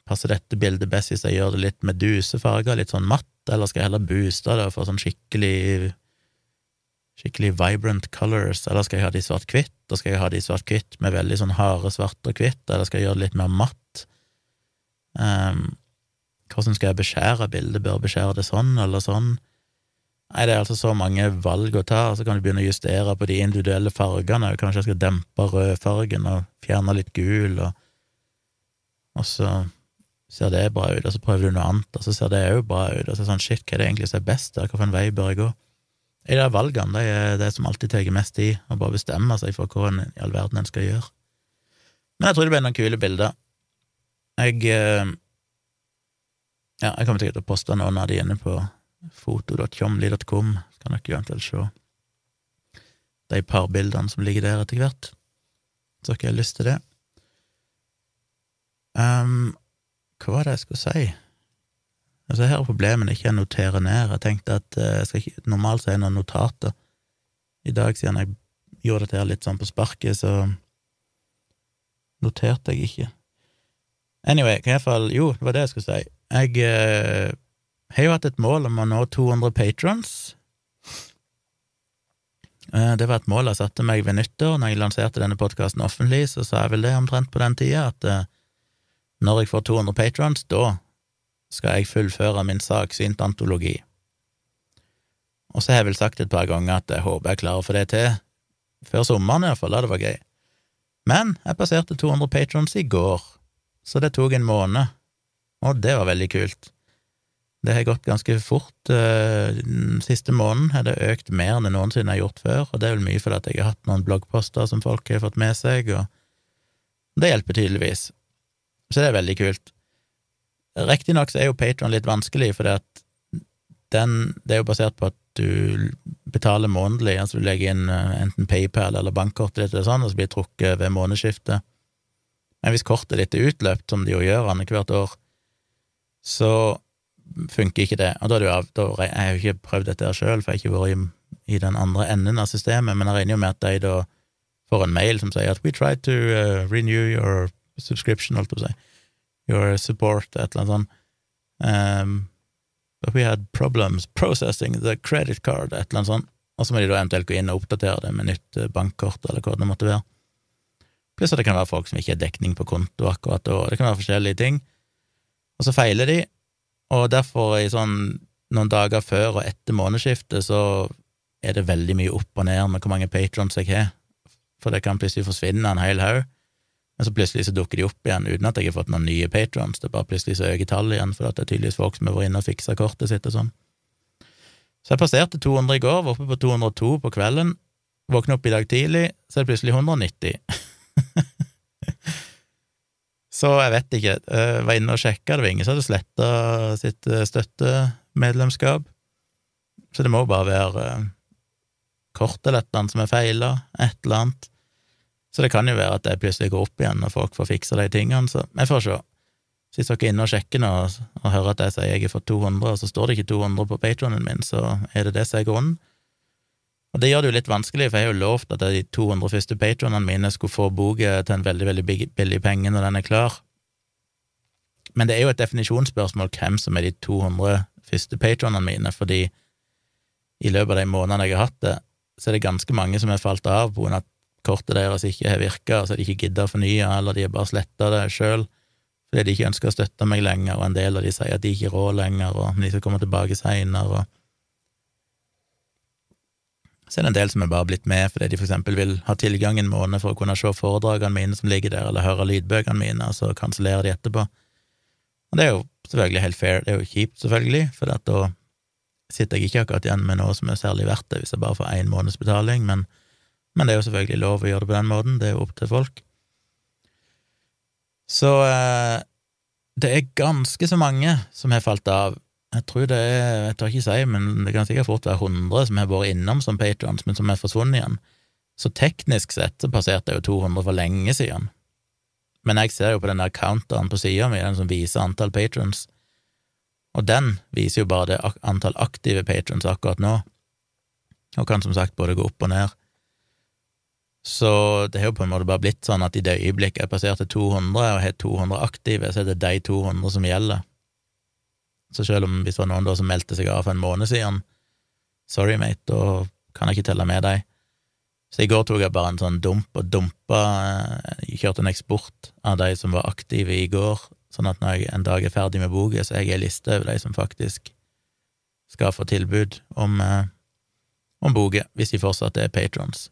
passe dette bildet best hvis jeg gjør det litt medusefarger, litt sånn matt, eller skal jeg heller booste det og få sånn skikkelig skikkelig vibrant colors, eller skal jeg ha de svart-hvitt, Da skal jeg ha de svart-hvitt med veldig sånn harde svart og hvitt, eller skal jeg gjøre det litt mer matt? Um, hvordan skal jeg beskjære bildet, bør beskjære det sånn eller sånn? Nei, det er altså så mange valg å ta, og så kan du begynne å justere på de individuelle fargene, kanskje jeg skal dempe rødfargen og fjerne litt gul, og, og så ser det bra ut, og så prøver du noe annet, og så ser det òg bra ut, og så er det sånn shit, hva er det egentlig som er best der, hvilken vei bør jeg gå? I de valgene, det er det som alltid tar mest tid, å bare bestemme seg for hva en i all verden en skal gjøre. Men jeg tror det ble noen kule bilder. Jeg eh, Ja, jeg kommer sikkert til å poste noen av de inne på foto.tjomli.com, skal dere eventuelt se de par bildene som ligger der etter hvert, så dere har lyst til det. Um, hva var det jeg skulle si? Altså, her er problemet ikke jeg noterer ned. Jeg tenkte at eh, jeg skal ikke, normalt så er det noen notater, i dag, siden jeg gjorde dette her litt sånn på sparket, så noterte jeg ikke. Anyway, i hvert fall, jo, det var det jeg skulle si. Jeg eh, har jo hatt et mål om å nå 200 patrons. Eh, det var et mål jeg satte meg ved nyttår. Når jeg lanserte denne podkasten offentlig, så sa jeg vel det omtrent på den tida, at eh, når jeg får 200 patrons, da skal jeg fullføre min saksynt antologi. Og så har jeg vel sagt et par ganger at jeg håper jeg klarer å få det til før sommeren, iallfall, da det var gøy. Men jeg passerte 200 patrons i går, så det tok en måned, og det var veldig kult. Det har gått ganske fort. Eh, den siste måneden har det økt mer enn det noensinne har gjort før, og det er vel mye fordi jeg har hatt noen bloggposter som folk har fått med seg, og det hjelper tydeligvis. Så det er veldig kult. Riktignok er jo Patron litt vanskelig, for det er jo basert på at du betaler månedlig, altså du legger inn eh, enten PayPal eller bankkortet ditt, eller sånn, og så blir det trukket ved månedsskiftet. Men hvis kortet ditt er utløpt, som det jo gjør annethvert år, så funker ikke det. Og da er det av da, Jeg har jo ikke prøvd dette her sjøl, for jeg har ikke vært i, i, den andre enden av systemet, men jeg regner jo med at de da får en mail som sier at we try to uh, renew your subscription, holdt på å si, your support, et eller annet sånt. Um, But we had problems processing the credit card, et eller annet sånt. Og så må de da eventuelt gå inn og oppdatere det med nytt eh, bankkort, eller hva det måtte være. Pluss at det kan være folk som ikke har dekning på konto akkurat da, det kan være forskjellige ting. Og så feiler de, og derfor, i sånn noen dager før og etter månedsskiftet, så er det veldig mye opp og ned med hvor mange patrons jeg har, for det kan plutselig forsvinne en hel haug. Men så plutselig så dukker de opp igjen uten at jeg har fått noen nye patrons. Det er bare plutselig så øker tallet igjen, for det er tydeligvis folk som har vært inne og fiksa kortet sitt og sånn. Så jeg passerte 200 i går, var oppe på 202 på kvelden. Våkna opp i dag tidlig, så er det plutselig 190. så jeg vet ikke. Jeg var inne og sjekka, det var ingen som hadde sletta sitt eh, støttemedlemskap. Så det må bare være eh, kortet eller et eller annet som er feila, et eller annet. Så det kan jo være at det plutselig går opp igjen når folk får fiksa de tingene, så vi får se. Hvis dere er inne og sjekker nå og hører at jeg sier jeg har fått 200, og så står det ikke 200 på patronen min, så er det det som er grunnen. Og det gjør det jo litt vanskelig, for jeg har jo lovt at de 200 første patronene mine skulle få boka til en veldig, veldig billig penge når den er klar. Men det er jo et definisjonsspørsmål hvem som er de 200 første patronene mine, fordi i løpet av de månedene jeg har hatt det, så er det ganske mange som har falt av på grunn av at kortet deres ikke har virka, så de ikke gidder å fornye, eller de har bare sletta det sjøl fordi de ikke ønsker å støtte meg lenger, og en del av de sier at de ikke rår lenger, og de skal komme tilbake seinere, og så er det en del som er bare blitt med fordi de for eksempel vil ha tilgang en måned for å kunne se foredragene mine som ligger der, eller høre lydbøkene mine, og så kansellerer de etterpå. Og det er jo selvfølgelig helt fair, det er jo kjipt, selvfølgelig, for da sitter jeg ikke akkurat igjen med noe som er særlig verdt det, hvis jeg bare får én måneds betaling, men men det er jo selvfølgelig lov å gjøre det på den måten, det er jo opp til folk. Så eh, det er ganske så mange som har falt av. Jeg tror det er, jeg tør ikke si, men det kan sikkert fort være 100 som har vært innom som patrons, men som er forsvunnet igjen. Så teknisk sett så passerte jeg jo 200 for lenge siden. Men jeg ser jo på den der counteren på sida mi, den som viser antall patrons, og den viser jo bare det antall aktive patrons akkurat nå, og kan som sagt både gå opp og ned. Så det har jo på en måte bare blitt sånn at i det øyeblikket jeg passerte 200 og har 200 aktive, så er det de 200 som gjelder. Så selv om hvis det var noen da som meldte seg av for en måned siden, sorry, mate, da kan jeg ikke telle med deg. Så i går tok jeg bare en sånn dump og dumpa Jeg eh, kjørte en eksport av de som var aktive i går, sånn at når jeg en dag er ferdig med boka, så er jeg ei liste over de som faktisk skal få tilbud om, eh, om boka, hvis de fortsatt er patrons.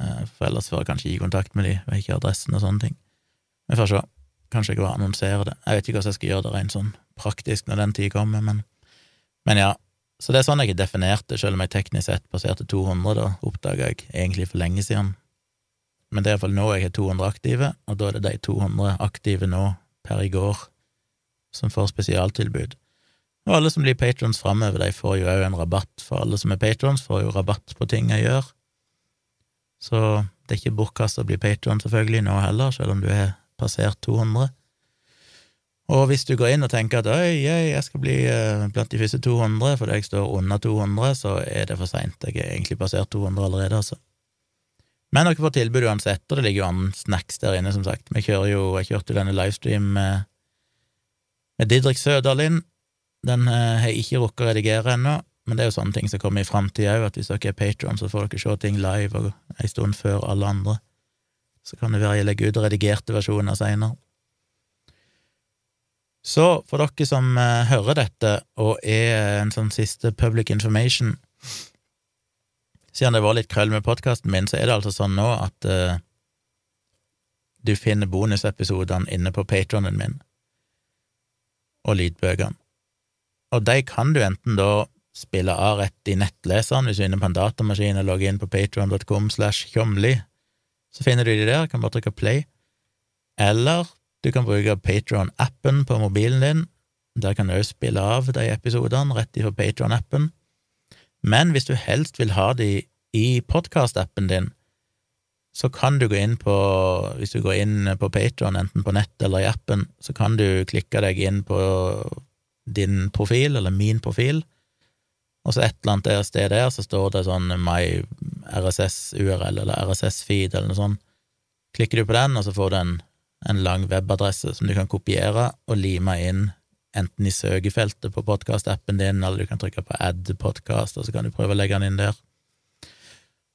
Eh, for ellers får jeg kanskje gi kontakt med de, og ikke adressen og sånne ting. Vi får se. Kanskje jeg bare annonsere det. Jeg vet ikke hvordan jeg skal gjøre det rent sånn praktisk når den tid kommer, men, men ja. Så det er sånn jeg har definert det, selv om jeg teknisk sett passerte 200, da oppdaga jeg egentlig for lenge siden. Men det er iallfall nå jeg har 200 aktive, og da er det de 200 aktive nå, per i går, som får spesialtilbud. Og alle som blir patrons framover, de får jo òg en rabatt, for alle som er patrons, får jo rabatt på ting jeg gjør. Så det er ikke bortkasta å bli patron selvfølgelig nå heller, selv om du har passert 200. Og hvis du går inn og tenker at øy, jeg skal bli eh, blant de første 200 fordi jeg står under 200, så er det for seint. Jeg er egentlig passert 200 allerede, altså. Men dere får tilbud uansett, og det ligger jo an snacks der inne, som sagt. Vi kjører jo, Jeg kjørte jo denne livestream med, med Didrik Søderlind. Den eh, har jeg ikke rukket å redigere ennå, men det er jo sånne ting som kommer i framtida òg, at hvis dere er patron, så får dere se ting live og ei stund før alle andre. Så kan det være jeg legger ut redigerte versjoner seinere. Så for dere som eh, hører dette og er en sånn siste public information Siden det var litt krøll med podkasten min, så er det altså sånn nå at eh, du finner bonusepisodene inne på patronen min og lydbøkene. Og de kan du enten da spille av rett i nettleseren hvis du er inne på en datamaskin og logger inn på patron.com slash tjomli, så finner du de der, kan bare trykke play, eller du kan bruke Patron-appen på mobilen din. Der kan du også spille av de episodene rett ifra Patron-appen. Men hvis du helst vil ha de i podkast-appen din, så kan du gå inn på Hvis du går inn på Patron, enten på nett eller i appen, så kan du klikke deg inn på din profil, eller min profil, og så et eller annet der sted der, så står det sånn my RSS-URL eller RSS-feed eller noe sånt. Klikker du på den, og så får du en en lang webadresse som du kan kopiere og lime inn enten i søkefeltet på podkastappen din, eller du kan trykke på add podcast, og så kan du prøve å legge den inn der.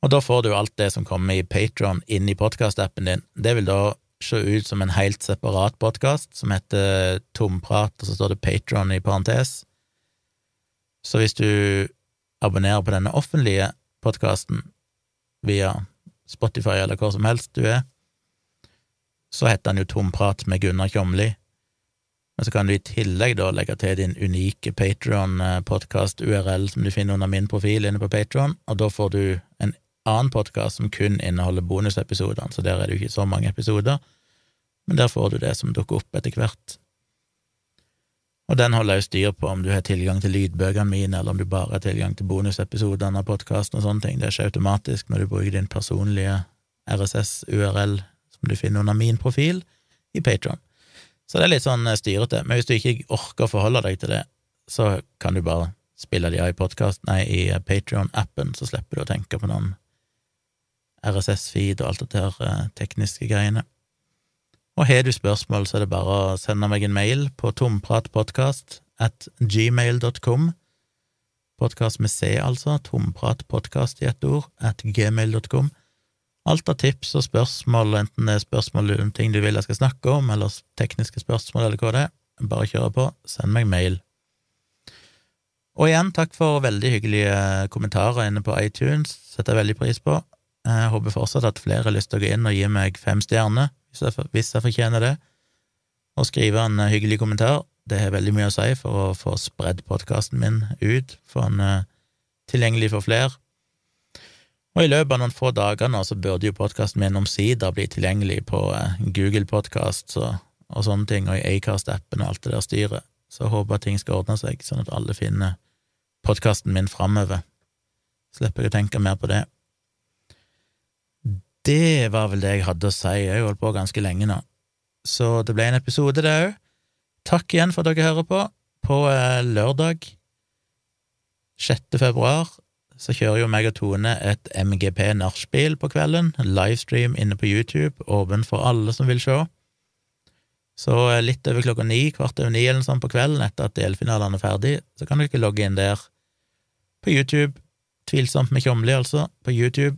Og da får du alt det som kommer i Patron, inn i podkastappen din. Det vil da se ut som en helt separat podkast som heter Tomprat, og så står det Patron i parentes. Så hvis du abonnerer på denne offentlige podkasten via Spotify eller hvor som helst du er, så heter den jo Tomprat med Gunnar Kjomli. Men så kan du i tillegg da legge til din unike Patron-podkast-URL som du finner under min profil inne på Patron, og da får du en annen podkast som kun inneholder bonusepisodene, så der er det jo ikke så mange episoder, men der får du det som dukker opp etter hvert. Og den holder jeg styr på om du har tilgang til lydbøkene mine, eller om du bare har tilgang til bonusepisodene av podkasten og sånne ting. Det skjer automatisk når du bruker din personlige RSS-URL som du finner under min profil i Patron. Så det er litt sånn eh, styrete, men hvis du ikke orker å forholde deg til det, så kan du bare spille de i podkast, nei, i eh, Patron-appen, så slipper du å tenke på noen RSS-feed og alt det der eh, tekniske greiene. Og har du spørsmål, så er det bare å sende meg en mail på tompratpodkast at gmail.com. Podkast med C, altså. Tompratpodkast i ett ord at gmail.com. Alt av tips og spørsmål, enten det er spørsmål om ting du vil jeg skal snakke om, eller tekniske spørsmål, eller hva det er, bare kjøre på, send meg mail. Og igjen, takk for veldig hyggelige kommentarer inne på iTunes, setter jeg veldig pris på. Jeg håper fortsatt at flere har lyst til å gå inn og gi meg fem stjerner, hvis jeg, fortjener det, og skrive en hyggelig kommentar. Det har veldig mye å si for å få spredd podkasten min ut, få den uh, tilgjengelig for flere. Og i løpet av noen få dager nå så burde jo podkasten min omsider bli tilgjengelig på eh, Google Podcasts og, og, sånne ting, og i Acast-appen og alt det der styret. Så jeg håper at ting skal ordne seg, sånn at alle finner podkasten min framover. Slipper jeg å tenke mer på det. Det var vel det jeg hadde å si, jeg har holdt på ganske lenge nå. Så det ble en episode, det òg. Takk igjen for at dere hører på. På eh, lørdag 6. februar så kjører jo meg og Tone et MGP nachspiel på kvelden, livestream inne på YouTube, åpen for alle som vil se. Så eh, litt over klokka ni, kvart over ni eller noe sånt på kvelden, etter at delfinalene er ferdig, så kan ikke logge inn der på YouTube, tvilsomt med Tjomli, altså, på YouTube,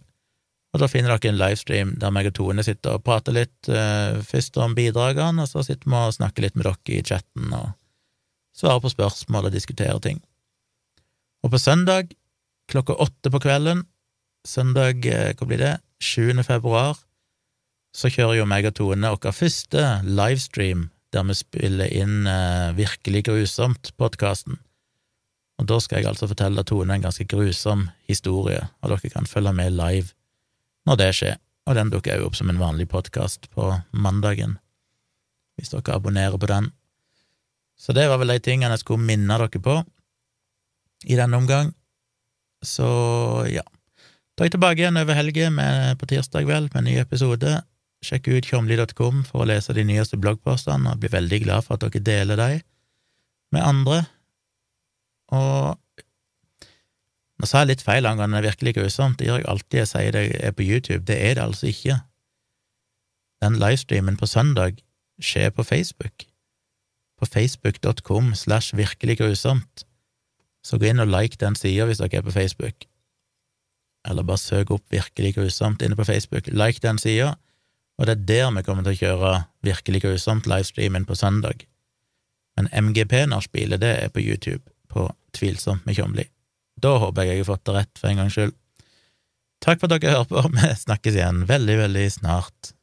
og da finner dere en livestream der meg og Tone sitter og prater litt, uh, først om bidragene, og så sitter vi og snakker litt med dere i chatten og svarer på spørsmål og diskuterer ting. Og på søndag klokka åtte på kvelden, søndag, eh, hva blir det, 7. februar, så kjører jo meg og Tone vår første livestream der vi spiller inn eh, Virkelig grusomt, podkasten. Og da skal jeg altså fortelle Tone en ganske grusom historie, og dere kan følge med live når det skjer. Og den dukker jo opp som en vanlig podkast på mandagen, hvis dere abonnerer på den. Så det var vel de tingene jeg skulle minne dere på i denne omgang. Så ja. Da er jeg tilbake igjen over helga på tirsdag vel med en ny episode. Sjekk ut tjomli.com for å lese de nyeste bloggpostene, og blir veldig glad for at dere deler dem med andre. Og nå sa jeg litt feil angående det virkelig grusomt, det gjør jeg alltid jeg sier det er på YouTube, det er det altså ikke. Den livestreamen på søndag skjer på Facebook, på facebook.com slash virkelig grusomt. Så gå inn og like den sida hvis dere er på Facebook, eller bare søk opp Virkelig grusomt inne på Facebook. Like den sida, og det er der vi kommer til å kjøre Virkelig grusomt livestreamen på søndag. Men MGP-nachspielet, det er på YouTube, på Tvilsomt med Tjomli. Da håper jeg jeg har fått det rett for en gangs skyld. Takk for at dere hører på, vi snakkes igjen veldig, veldig snart.